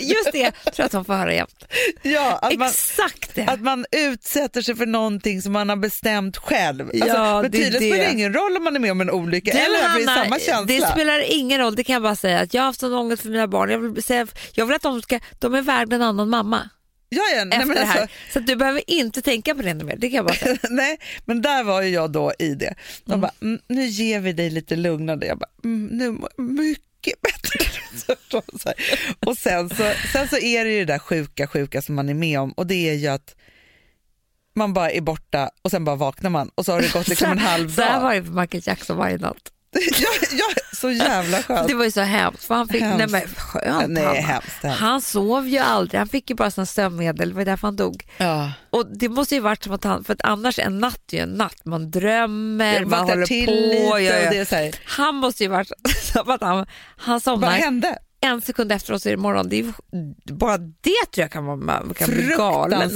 Just det tror jag att de får höra jämt. ja, att man, Exakt det. att man utsätter sig för någonting som man har bestämt själv. Alltså, Ja, men tydligen spelar det. ingen roll om man är med om en olycka Du, eller det Hanna, samma känsla. Det spelar ingen roll, det kan jag bara säga. Att jag har haft sån ångest för mina barn. Jag vill, säga, jag vill att de ska, de är värda en annan mamma ja, ja, nej, efter men det här. alltså, Så att du behöver inte tänka på det mer, det kan jag bara säga. nej, men där var ju jag då i det. De bara, mm, nu ger vi dig lite lugnande. Jag bara, mm, nu mycket bättre. Och sen så, sen så är det ju det där sjuka, sjuka som man är med om och det är ju att man bara är borta och sen bara vaknar man och så har det gått liksom en halv Så här dag. var det för Michael Jackson varje natt. ja, ja, så jävla skönt. Det var ju så hemskt. För han fick, nej, Hemskt. men, skönt, Nej, Hanna. hemskt, hemskt. Han sov ju aldrig, han fick ju bara sina sömnmedel, det var därför han dog. Ja. Och det måste ju varit som att han, för att annars en natt är ju en natt, man drömmer, Jag man håller till på. lite ja, ja. Han måste ju varit som att han, han vad somnar hände? En sekund efter oss är det morgon. Det är, bara det tror jag kan, vara, kan bli galen.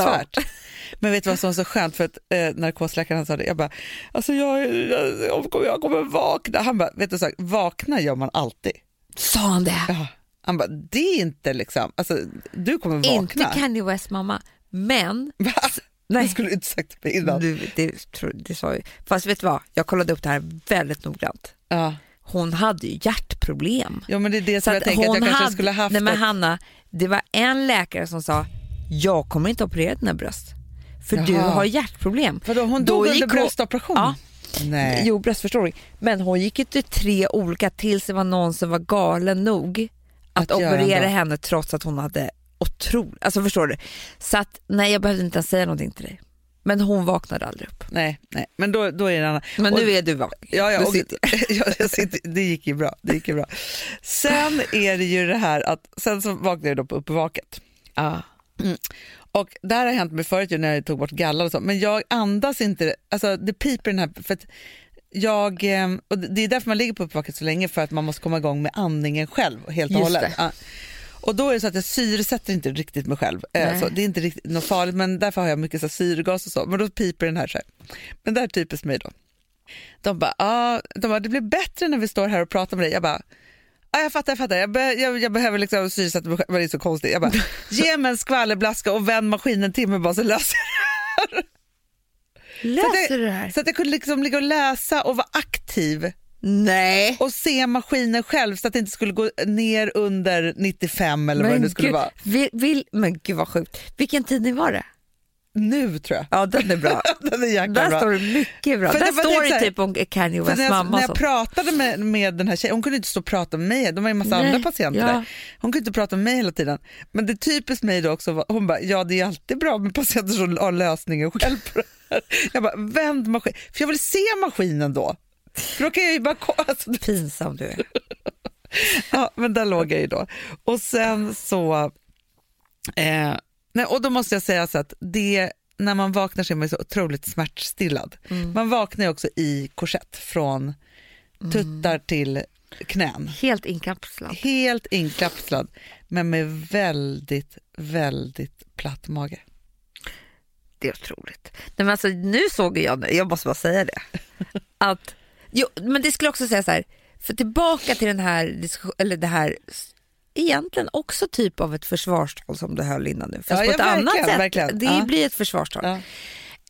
Men vet du vad som var så skönt för att eh, narkosläkaren sa det, jag bara, alltså jag, jag, jag, kommer, jag vakna. Han bara, vet du så, vakna gör man alltid. Sa han det? Ja. Han bara, det är inte liksom, alltså du kommer vakna. Inte Kanye West mamma, men Va? Nej. Det skulle du inte sagt till mig innan. du, det, tror- det sa ju. Fast vet du vad, jag kollade upp det här väldigt noggrant. Ja. Hon hade ju hjärtproblem. ja men det är det Så som jag att tänker att jag hon kanske hade- skulle haft. Nej men Hanna, det var en läkare som sa, jag kommer inte operera dina bröst. För du Jaha. har hjärtproblem. Hon Då dog gick under hon- bröstoperation? Ja. Nej. Jo, bröstförstoring. Men hon gick ju till tre olika tills det var någon som var galen nog att, Att operera henne trots att hon hade otroligt, alltså förstår du? Så att nej jag behövde inte ens säga någonting till dig. Men hon vaknade aldrig upp. nej, nej, men då, då är det annan. Men Och- nu är du vaken. Ja, ja, Du sitter- ja jag sitter, det gick ju bra. Det gick ju bra. Sen är det ju det här att, sen så vaknade jag då på uppvaket. Ja. Och det här har hänt mig förut när jag tog bort gallan och så, men jag andas inte, alltså det piper den här, för jag, eh, och det är därför man ligger på uppvaket så länge, för att man måste komma igång med andningen själv helt och hållet. Och då är det så att jag syresätter inte riktigt mig själv. Eh, Nej. Så det är inte riktigt något farligt, men därför har jag mycket så här syrgas och så, men då piper den här så här. Men det här är typiskt mig då. De bara, ah, de bara, det blir bättre när vi står här och pratar med dig. Jag bara, Ja, jag fattar, jag fattar. Jag, be, jag, jag behöver liksom syresätta mig själv, men det är så konstigt. Jag bara, ge mig en skvallerblaska och vänd maskinen till mig bara så löser det. Läser du det här? Så att jag kunde liksom ligga och läsa och vara aktiv Nej. och se maskinen själv så att det inte skulle gå ner under 95 eller vad det nu skulle gud, vara. Vill, vill, men gud vad sjukt. Vilken tidning var det? Nu tror jag. Ja den är bra. Den är jäkla Där bra. står det mycket bra. För Där det står det typ om Kanye För Wests när jag, mamma när jag så. pratade med, med den här tjejen, hon kunde inte stå och prata med mig, de var ju en massa Nej, andra patienter ja. där. Hon kunde inte prata med mig hela tiden. Men det typiskt mig då också, hon bara, ja det är alltid bra med patienter som har lösningen själv på det här. Jag bara, vänd maskin, för jag vill se maskinen då. För då kan jag ju bara ko- alltså, Pinsam du är. Ja, men där låg jag ju då. Och sen så... Eh, nej, och då måste jag säga så att det, när man vaknar så är man så otroligt smärtstillad. Man vaknar ju också i korsett från tuttar till knän. Helt inkapslad. Helt inkapslad, men med väldigt, väldigt platt mage. Det är otroligt. Nej, men alltså, nu såg jag, jag måste bara säga det, att, jo, men det skulle också säga så här, för tillbaka till den här, eller det här, egentligen också typ av ett försvarstal som du höll innan nu, fast Ja, på ett annat sätt. verkligen. Det Ja. blir ett försvarstal. Ja.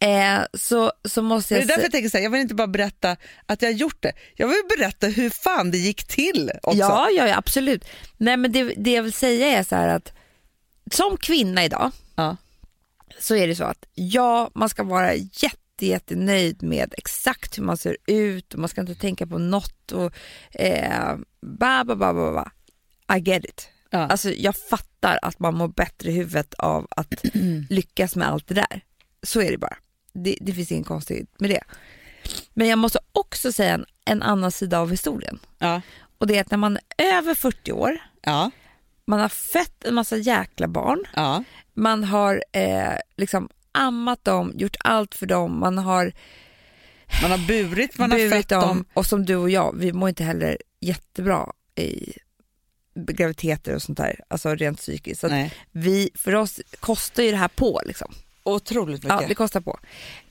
Eh, så, så måste jag det är därför jag tänker så här, jag vill inte bara berätta att jag har gjort det. Jag vill berätta hur fan det gick till också. ja, ja, ja, absolut. Nej, men det, det jag vill säga är så här att som kvinna idag så är det så att ja, man ska vara jätte jättenöjd med exakt hur man ser ut och man ska inte tänka på något och eh, ba, ba, ba, ba, ba. I get it. Ja. Alltså jag fattar att man mår bättre i huvudet av att lyckas med allt det där. Så är det bara. Det, det finns inget konstigt med det. Men jag måste också säga en, en annan sida av historien. Ja. Och det är att när man är över 40 år, Ja. man har fött en massa jäkla barn, Ja. man har eh, liksom ammat dem, gjort allt för dem, man har Man har burit, man har burit fött dem. och som du och jag, vi mår inte heller jättebra i graviditeter och sånt där, alltså rent psykiskt. Så vi, för oss kostar ju det här på liksom. Otroligt mycket. Ja, det kostar på.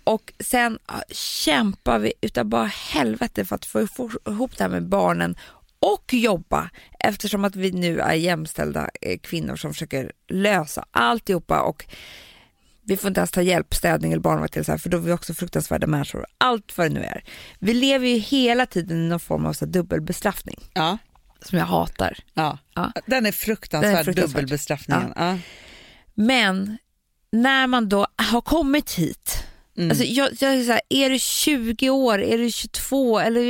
Och sen ja, kämpar vi utav bara helvete för att få ihop det här med barnen och jobba eftersom att vi nu är jämställda eh, kvinnor som försöker lösa alltihopa och vi får inte ens ta hjälp, städning eller barnvakt eller så här, för då är vi också fruktansvärda människor. Allt vad det nu är. Vi lever ju hela tiden i någon form av så dubbelbestraffning Ja. som jag hatar. Ja. Ja. Den är fruktansvärd, Den är fruktansvärd. dubbelbestraffningen. Ja. Men när man då har kommit hit, Mm. alltså jag, jag är, så här, är du 20 år, är du 22 eller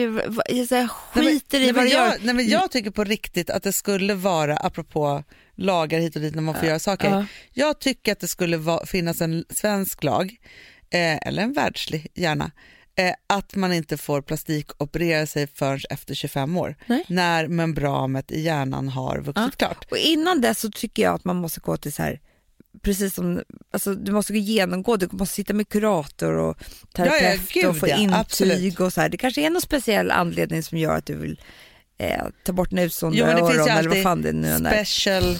jag så här, skiter nej, i men, vad nej, du gör. jag, nej, men jag tycker på riktigt att det skulle vara, apropå lagar hit och dit när man får göra saker. ja. Jag tycker att det skulle va, finnas en svensk lag, eh, eller en världslig gärna, eh, att man inte får plastikoperera sig förrän efter 25 år. Nej. När membranet i hjärnan har vuxit klart. Och innan dess så tycker jag att man måste gå till så här, precis som, alltså du måste gå genomgå, du måste sitta med kurator och terapeut gud, och få ja, intyg absolut. och så här. Det kanske är någon speciell anledning som gör att du vill eh, ta bort utstående Jo, men det öron finns ju eller vad fan det nu än är. special,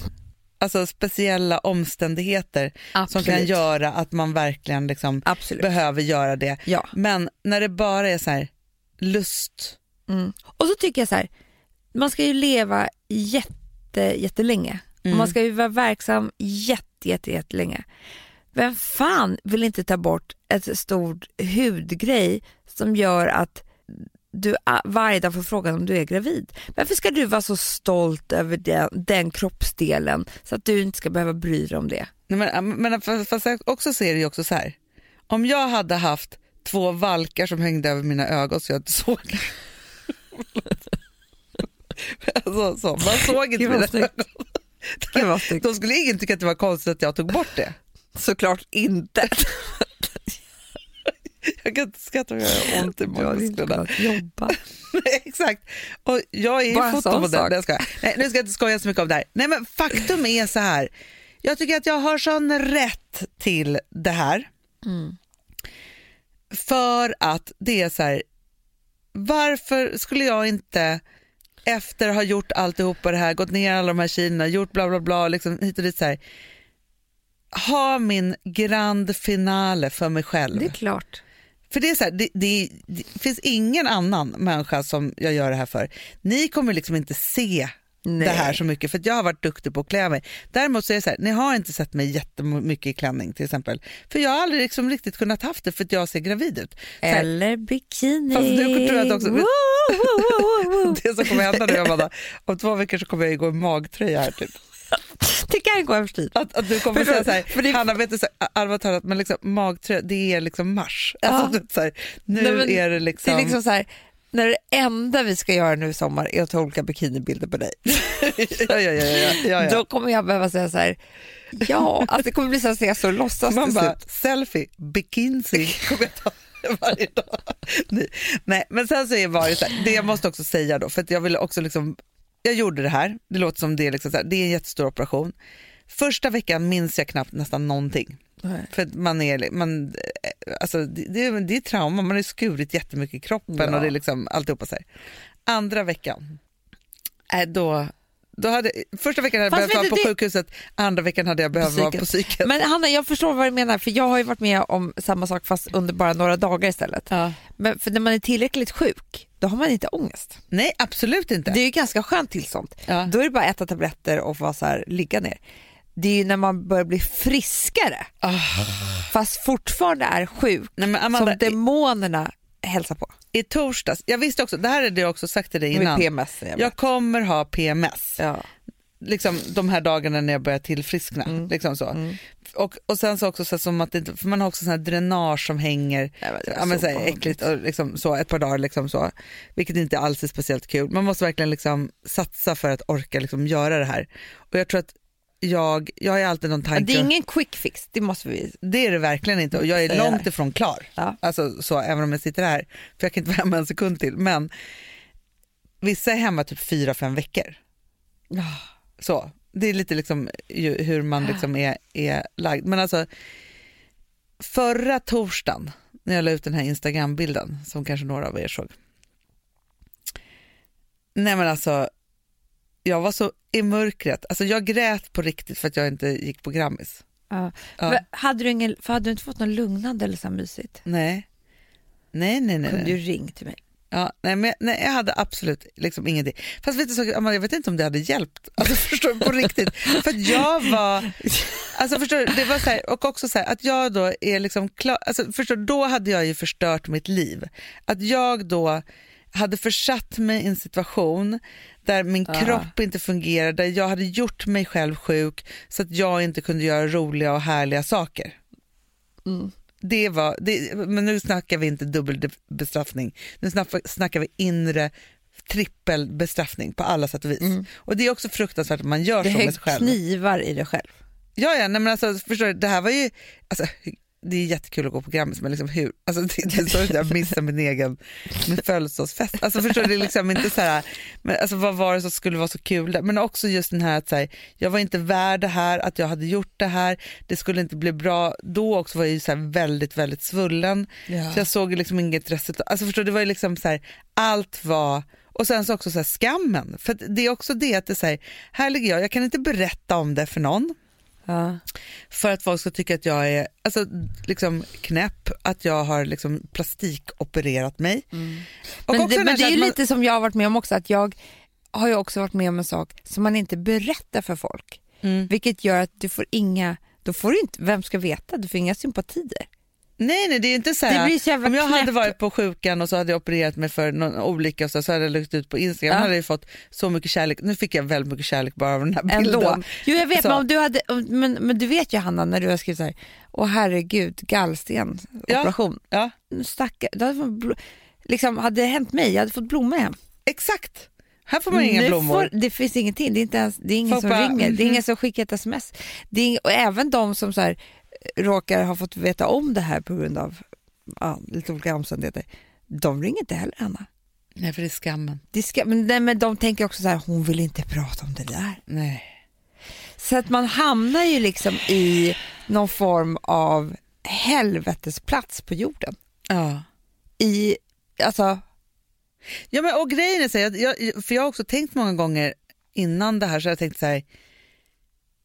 alltså speciella omständigheter som Absolut. kan göra att man verkligen liksom Absolut. behöver göra det. Ja. Men när det bara är så här lust, Mm. Och så tycker jag så här, man ska ju leva jätte, jättelänge. Mm. Och man ska ju vara verksam jätte, jätte, jättelänge. Vem fan vill inte ta bort ett stort hudgrej som gör att du varje dag får frågan om du är gravid. Varför ska du vara så stolt över den, den kroppsdelen så att du inte ska behöva bry dig om det? Nej, men, men fast fast jag också ser det också så här. Om jag hade haft två valkar som hängde över mina ögon så jag inte såg. alltså, så, man såg inte mina ögon. Då skulle ingen tycka att det var konstigt att jag tog bort det. Såklart inte. Jag kan inte skratta för jag har ont i magmusklerna. jobba. Exakt. Och jag är Bara fotomodell. Nej, skojar. Nej, nu ska jag inte skoja så mycket om det här. Nej, men faktum är så här. Jag tycker att jag har sån rätt till det här. Mm. För att det är så här. Varför skulle jag inte efter att ha gjort alltihopa det här, gått ner alla de här kilona, gjort bla bla bla, liksom hit och dit så här. Ha min grand finale för mig själv. Det är klart. För det är så här, det, det, det finns ingen annan människa som jag gör det här för. Ni kommer liksom inte se det här så mycket för att jag har varit duktig på att klä mig. Däremot så är det så här, ni har inte sett mig jättemycket i klänning till exempel. För jag har aldrig liksom riktigt kunnat haft det för att jag ser gravid ut. Här, Eller bikini. Fast nu tror jag att också- woo, woo, woo. det som kommer hända nu Amanda, om två veckor så kommer jag gå i magtröja här typ. Kan gå överstyr. Att, att du kommer För säga så här, för det- Hanna vet du, så här, allvarligt talat, men liksom, magtröja det är liksom mars. Alltså, så här, nu Nej, är det liksom, Det är liksom så här, när det enda vi ska göra nu i sommar är att ta olika bikinibilder på dig. ja, ja, ja, ja, ja, ja. Då kommer jag behöva säga så här, ja, alltså det kommer bli så att jag står och låtsas Man bara, selfie, bikini kommer jag ta varje dag. Nej, men sen så är det så här, det jag måste också säga då, för att jag ville också liksom, jag gjorde det här, det låter som det är liksom här, det är en jättestor operation. Första veckan minns jag knappt nästan någonting. För att man är, man, eh, alltså det, det, är- det är trauma, man har skurit jättemycket i kroppen Ja. och det är liksom alltihopa så här. Andra veckan, äh, då, då hade, första veckan hade jag Fast behövt vara på det- sjukhuset, andra veckan hade jag behövt vara på psyket. Men Hanna, jag förstår vad du menar, för jag har ju varit med om samma sak fast under bara några dagar istället. Ja. Men för när man är tillräckligt sjuk, då har man inte ångest. Nej, absolut inte. Det är ju ganska skönt tillstånd. Ja. Då är det bara att äta tabletter och vara så här, ligga ner. Det är ju när man börjar bli friskare, fast fortfarande är sjuk, Nej, Amanda, som demonerna hälsar på. I, torsdags, jag visste också, det här är det jag också sagt till dig innan. PMS. Jag Jag kommer ha PMS, Ja. liksom de här dagarna när jag börjar tillfriskna. Mm. Liksom så. Och, och sen så också så som att det, för man har också sån här dränage som hänger, Ja, men ja, så så äckligt och liksom så ett par dagar liksom så, vilket inte alls är speciellt kul. Man måste verkligen liksom satsa för att orka liksom göra det här. Och jag tror att jag, jag har alltid någon tanke, Det är ingen quick fix, det måste vi det är det verkligen inte och jag är långt ifrån klar. Ja. Alltså så, även om jag sitter här, för jag kan inte vara hemma en sekund till. Men vissa är hemma typ fyra, fem veckor. Så, det är lite liksom ju, hur man liksom är, är lagd. Men alltså, förra torsdagen när jag la ut den här Instagram-bilden som kanske några av er såg. Nej men alltså, jag var så i mörkret. Alltså jag grät på riktigt för att jag inte gick på Grammis. Ja. Ja. Hade, du ingen, för hade du inte fått någon lugnande eller så mysigt? Nej. Nej, nej, nej. Kunde nej. du ringt till mig? Ja, nej, men nej, jag hade absolut liksom ingenting. Fast vet du, så, jag vet inte om det hade hjälpt. Alltså, förstår du, på riktigt. För jag var, alltså förstår du, det var så här, och också så här, att jag då är liksom klar, alltså förstår du, då hade jag ju förstört mitt liv. Att jag då hade försatt mig i en situation där min Ja. kropp inte fungerade, där jag hade gjort mig själv sjuk så att jag inte kunde göra roliga och härliga saker. Mm. Det var, det, men nu snackar vi inte dubbelbestraffning, nu snackar, vi inre trippelbestraffning på alla sätt och vis. Och det är också fruktansvärt att man gör Mm. Det så med sig själv. knivar i dig själv. Ja, ja, nej, men alltså, förstår du, det här var ju, alltså, det är jättekul att gå på Grammis men liksom hur, alltså, det, det så att jag missar min egen min födelsedagsfest. Alltså, förstår du, det är liksom inte så här, men, alltså, vad var det som skulle vara så kul där? Men också just den här att så här, jag var inte värd det här, att jag hade gjort det här, det skulle inte bli bra. Då också var jag ju så här väldigt, väldigt svullen. Så jag såg liksom inget resultat. Alltså förstår du, det var ju liksom så här, allt var och sen så också så här skammen, för det är också det att det är här, här ligger jag, jag kan inte berätta om det för någon Ja. för att folk ska tycka att jag är alltså, liksom knäpp, att jag har liksom plastikopererat mig. Mm. Men, det, men det är ju man- lite som jag har varit med om också, att jag har ju också varit med om en sak som man inte berättar för folk. Mm. Vilket gör att du får inga, då får du inte, vem ska veta, du får inga sympatier. Nej, nej, det är inte så här, om jag hade knäppt. varit på sjukan och så hade jag opererat mig för någon olycka och så, så hade jag lagt ut på Instagram, Ja. hade jag fått så mycket kärlek. Nu fick jag väldigt mycket kärlek bara av den här bilden. Ändå. Jo jag vet, men, om du hade, men, men du vet ju Hanna när du har skrivit så här, åh herregud, gallsten, Ja. operation. Ja, Stackare, du hade fått liksom, hade det hänt mig, jag hade fått blommor hem. exakt. Här får man inga Nu blommor. Får, det finns ingenting, det är, inte ens, det är ingen Folk som bara, ringer, det är ingen som skickar ett sms. Det är och även de som så här, råkar ha fått veta om det här på grund av ja, lite olika omständigheter, de ringer inte heller Anna. Nej, för det är skammen. Det ska, men, nej, men de tänker också så här, hon vill inte prata om det där. Nej. Så att man hamnar ju liksom i någon form av helvetesplats på jorden. Ja. I, alltså, Ja, men, och grejen är så här, jag, jag, för jag har också tänkt många gånger innan det här så jag tänkt så här,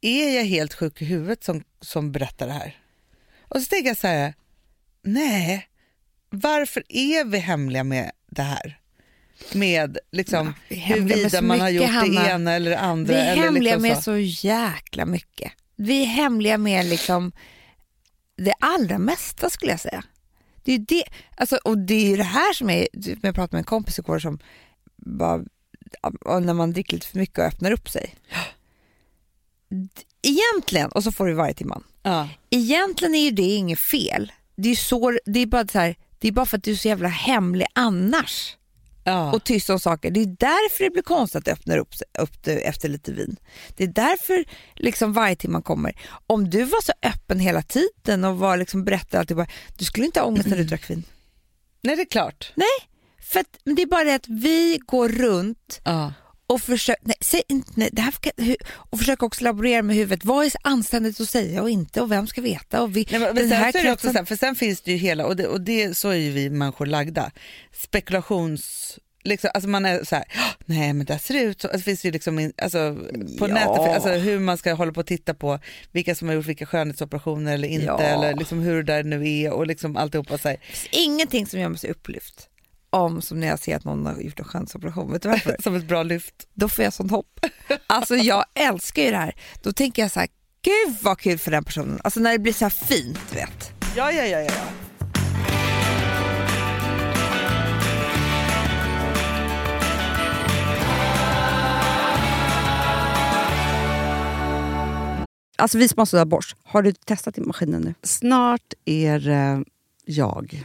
är jag helt sjuk i huvudet som, som berättar det här? Och så tänker jag så här, nej, varför är vi hemliga med det här? med liksom, med huruvida man har gjort det Hanna. ena eller det andra. Vi är eller hemliga liksom med så. så jäkla mycket. Vi är hemliga med liksom det allra mesta skulle jag säga. Det är det, alltså, och det är det här som är, jag pratade med en kompis igår som bara, ja, när man dricker lite för mycket och öppnar upp sig. Egentligen, och så får du varje timman. Ja. Egentligen är ju det inget fel. Det är, så, det är bara så här, det är bara för att du är så jävla hemlig annars Ja. och tyst om saker. Det är därför det blir konstigt att det öppnar upp, upp det efter lite vin. Det är därför liksom varje timma kommer. Om du var så öppen hela tiden och var liksom berättade bara, du skulle inte ha ångest när du drack vin. Nej, det är klart. För att, det är bara det att vi går runt Ja. Och försöker, nej, säg inte, nej, det här, och försöker också laborera med huvudet. Vad är anständigt att säga och inte och vem ska veta? Och vi, Nej, men, men den sen det också kretsen- så här, för sen finns det ju hela, och, det, och det, så är ju vi människor lagda, spekulations... Liksom, alltså man är så här, "Åh, nej men det ser ut så. Alltså, det finns ju liksom, alltså, på Ja. nätet, alltså, hur man ska hålla på och titta på vilka som har gjort vilka skönhetsoperationer eller inte, Ja. eller liksom hur det där nu är och liksom alltihopa. Så här. Det finns ingenting som gör mig så upplyft om som när jag ser att någon har gjort en skönhetsoperation. Vet du varför? Som ett bra lyft. Då får jag sånt hopp. Alltså jag älskar ju det här. Då tänker jag så här, gud vad kul för den personen. Alltså när det blir så här fint, du vet. Ja, ja, ja, ja. Alltså vi sponsrar av Bosch. Har du testat i maskinen nu? Snart är det jag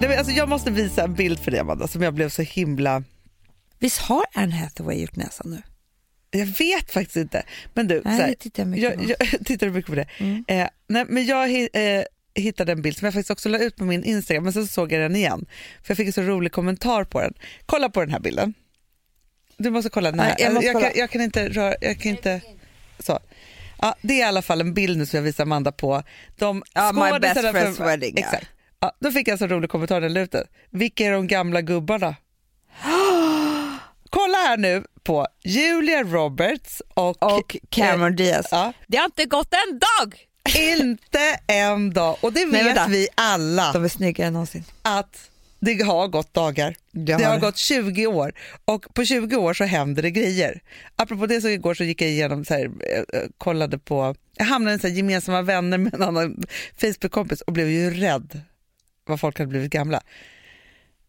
Nej, men alltså, jag måste visa en bild för dig Amanda som jag blev så himla... Visst har Anne Hathaway gjort näsan nu? Jag vet faktiskt inte. Men du, Nej, här, tittar jag mycket jag, jag tittar mycket på det. Eh, nej, men jag eh, hittade en bild som jag faktiskt också la ut på min Instagram men sen så såg jag den igen. För jag fick en så rolig kommentar på den. Kolla på den här bilden. Du måste kolla den här. Nej, jag måste kolla. Kan, jag kan inte röra, jag kan inte... Så. Ja, det är i alla fall en bild nu som jag visar Amanda på. De Ja, my best friend's wedding. Exakt. Ja, då fick jag en så rolig kommentar den. Vilka är de gamla gubbarna? Kolla här nu på Julia Roberts och, Och Cameron Diaz. Ja, Det har inte gått en dag! inte en dag. Och det Nej, vet vänta. vi alla De är snyggare än någonsin. att det har gått dagar. Det Det har har det. gått 20 år och på 20 år så händer det grejer. Apropå det så igår så gick jag igenom, så här, eh, eh, kollade på, jag hamnade i så här gemensamma vänner med en annan Facebook-kompis och blev ju rädd vad folk hade blivit gamla.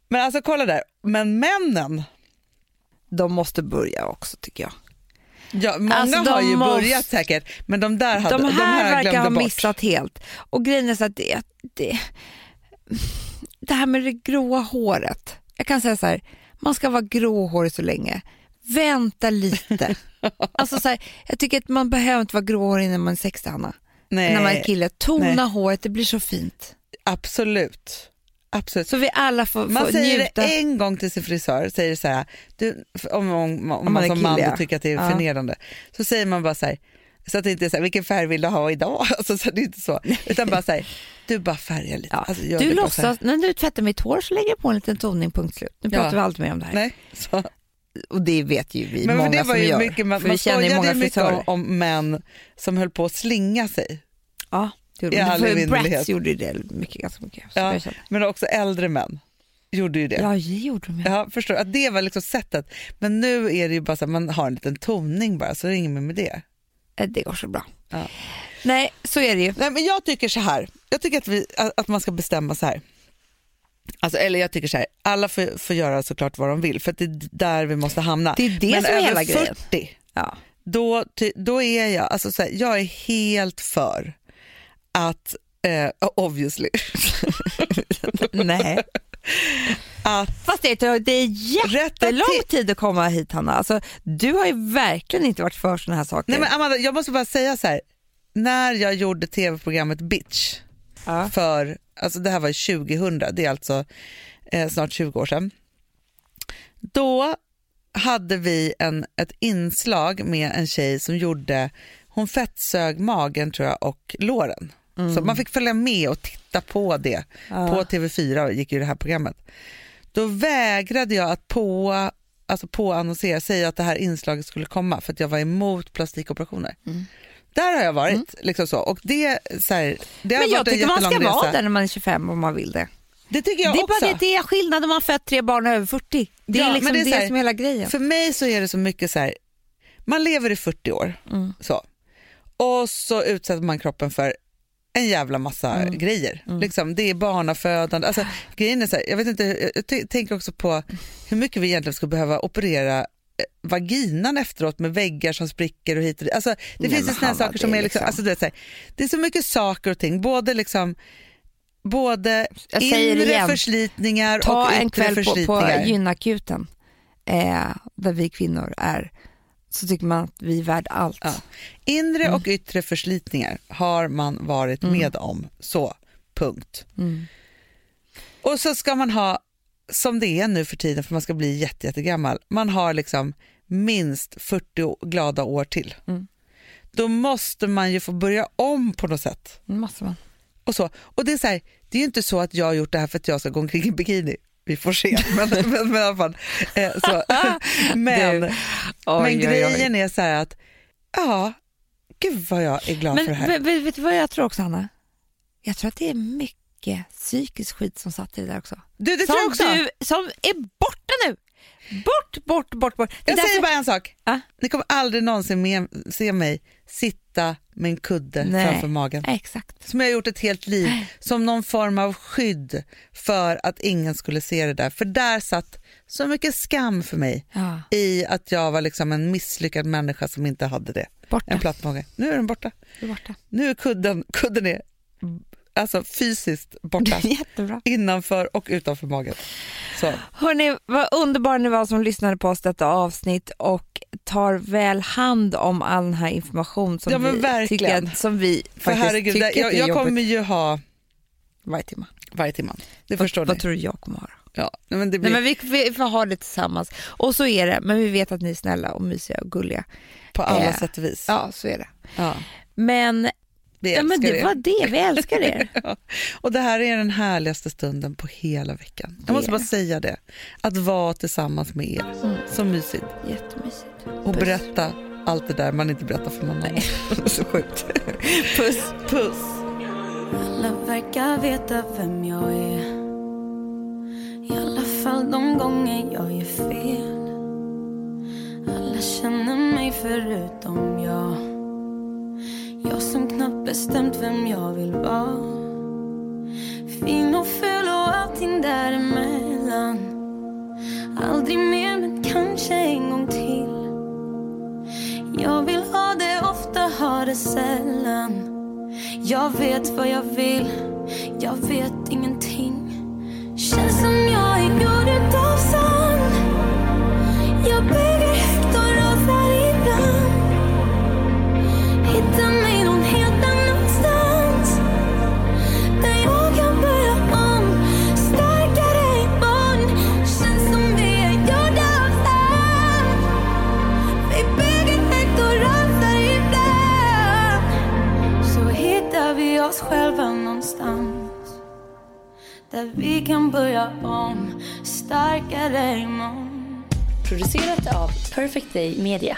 Men alltså kolla där, men männen, De måste börja också tycker jag. ja, många Alltså, de har ju måste- börjat säkert, men de där hade, de här, verkar glömde ha bort. missat helt. Och grejen är så att det, det, det här med det gråa håret. Jag kan säga så här, man ska vara gråhårig så länge. Vänta lite. alltså så här, jag tycker att man behöver inte vara gråhårig när man är 60, Hanna. Nej, När man är kille. Tona Nej. håret, det blir så fint. Absolut. absolut. Så vi alla får, Man får säger njuta. det en gång till sin frisör, säger så här, du, om, om, om, man man som man kille, ja. tycker att det är Ja. förnedrande, så säger man bara så här, så att det inte är så här, vilken färg vill du ha idag? Alltså, så det är inte så, utan bara så här, du bara färgar lite. Ja. Alltså, du låtsas, när du tvättar mitt hår så lägger jag på en liten toning, punkt slut. Nu Ja. pratar vi aldrig mer om det här. Nej, så. Och det vet ju vi Men många det var som ju gör. mycket, man, för man vi känner ju många mycket om, om män som höll på att slinga sig, Ja, det I all För. Bratz gjorde ju det mycket, ganska mycket. Ja. men också äldre män gjorde ju det. ja, det gjorde de ju. Ja, förstår, att det var liksom sättet. Men nu är det ju bara så att man har en liten toning bara, så är det inget mer med det. Eh, Det går så bra. Ja. Nej, så är det ju. Nej, men jag tycker så här. Jag tycker att, vi, att man ska bestämma så här. Alltså, eller jag tycker så här, alla får, får göra såklart vad de vill för att det är där vi måste hamna. Det är det Men som är hela grejen. 40, Ja. då, då är jag, alltså så här, jag är helt för att, eh, obviously, Nej. att Fast det, tar- det är jättelång tid att komma hit Hanna. Alltså, du har ju verkligen inte varit för såna här saker. Nej men Amanda, jag måste bara säga så här. När jag gjorde tv-programmet Bitch Ja. för alltså det här var 2000, det är alltså eh, snart 20 år sedan. Då hade vi en, ett inslag med en tjej som gjorde, hon fettsög magen tror jag och låren. Så man fick följa med och titta på det. På TV4 gick ju det här programmet. Då vägrade jag att på, alltså på annonsera, säga att det här inslaget skulle komma för att jag var emot plastikoperationer. Där har jag varit. Liksom så. Och det, så här, det har Men jag varit tycker man ska jättelång vara resa. där när man är 25 om man vill det. Det tycker jag det är också. bara det, det är skillnad om man fött tre barn över 40. Det Ja, är liksom det det, är så här- som är hela grejen. För mig så är det så mycket så här, man lever i 40 år Mm. så, och så utsätter man kroppen för en jävla massa Mm. grejer. Liksom, det är barnafödande. Alltså, grejen är så här, jag, vet inte, jag tänker också på hur mycket vi egentligen skulle behöva operera eh, vaginan efteråt med väggar som spricker och hit och dit. Alltså, det Nej, finns ju Hanna, saker som det är är liksom, liksom- alltså, du vet, så här, det är så mycket saker och ting, både liksom Både Jag det inre förslitningar Ta och en yttre kväll på, på förslitningar. gynakuten eh, där vi kvinnor är så tycker man att vi är värd allt. Ja. Inre Mm. och yttre förslitningar har man varit med om. Så, punkt. Mm. Och så ska man ha, som det är nu för tiden för man ska bli jätte, jättegammal, man har liksom minst 40 å- glada år till. Mm. Då måste man ju få börja om på något sätt. Måste man. Och, så. och det är så här, det är ju inte så att jag har gjort det här för att jag ska gå omkring i bikini. Vi får se. Men, men, men, i alla fall, eh, så. men, oj, men oj, oj. grejen är så här att, ja, gud vad jag är glad Men för det här. vet, vet du vad jag tror också Hanna? Jag tror att det är mycket psykisk skit som satt i det där också. Du, det som, tror jag också. Du, som är borta nu. Bort, bort, bort, bort. Det jag säger bara en sak. Ah. Ni kommer aldrig någonsin med, se mig sitta med en kudde Nej. framför magen. Exakt. Som jag har gjort ett helt liv, som någon form av skydd för att ingen skulle se det där. För där satt så mycket skam för mig Ja, i att jag var liksom en misslyckad människa som inte hade det. borta. En platt mage. Nu är den borta. Är borta. Nu är kudden, kudden är alltså fysiskt borta. Jättebra. Innanför och utanför magen. Så. Hörni, vad underbar ni var som lyssnade på oss detta avsnitt och tar väl hand om all den här information som Ja, vi tycker, som vi För herregud, tycker jag, jag kommer ju ha varje timme. varje timme. Det Vad, förstår vad ni. tror du jag kommer ha? Ja, men det blir Nej, men vi, vi får ha det tillsammans. Och så är det, men vi vet att ni är snälla och mysiga och gulliga. på alla eh, sätt och vis. Ja, så är det. Ja, Men, vi ja, men det er. var det, vi älskar er. Ja. Och det här är den härligaste stunden på hela veckan. Det Jag måste bara säga det. Att vara tillsammans med er. Så mysigt. Jättemysigt. Och Puss. berätta allt det där man inte berättar för någon annan. så sjukt. Puss. Puss. Alla verkar veta vem jag är I alla fall de gånger jag gör fel Alla känner mig förutom jag jag som knappt bestämt vem jag vill vara. Fin och ful och allting däremellan. Aldrig mer men kanske en gång till. Jag vill ha det ofta, ha det sällan. Jag vet vad jag vill, jag vet ingenting. Känns som jag är gjord utav sand. Jag bygger högt och rasar ibland. Hitta mig oss själva någonstans Där vi kan börja om starkare imorgon Producerat av Perfect Day Media.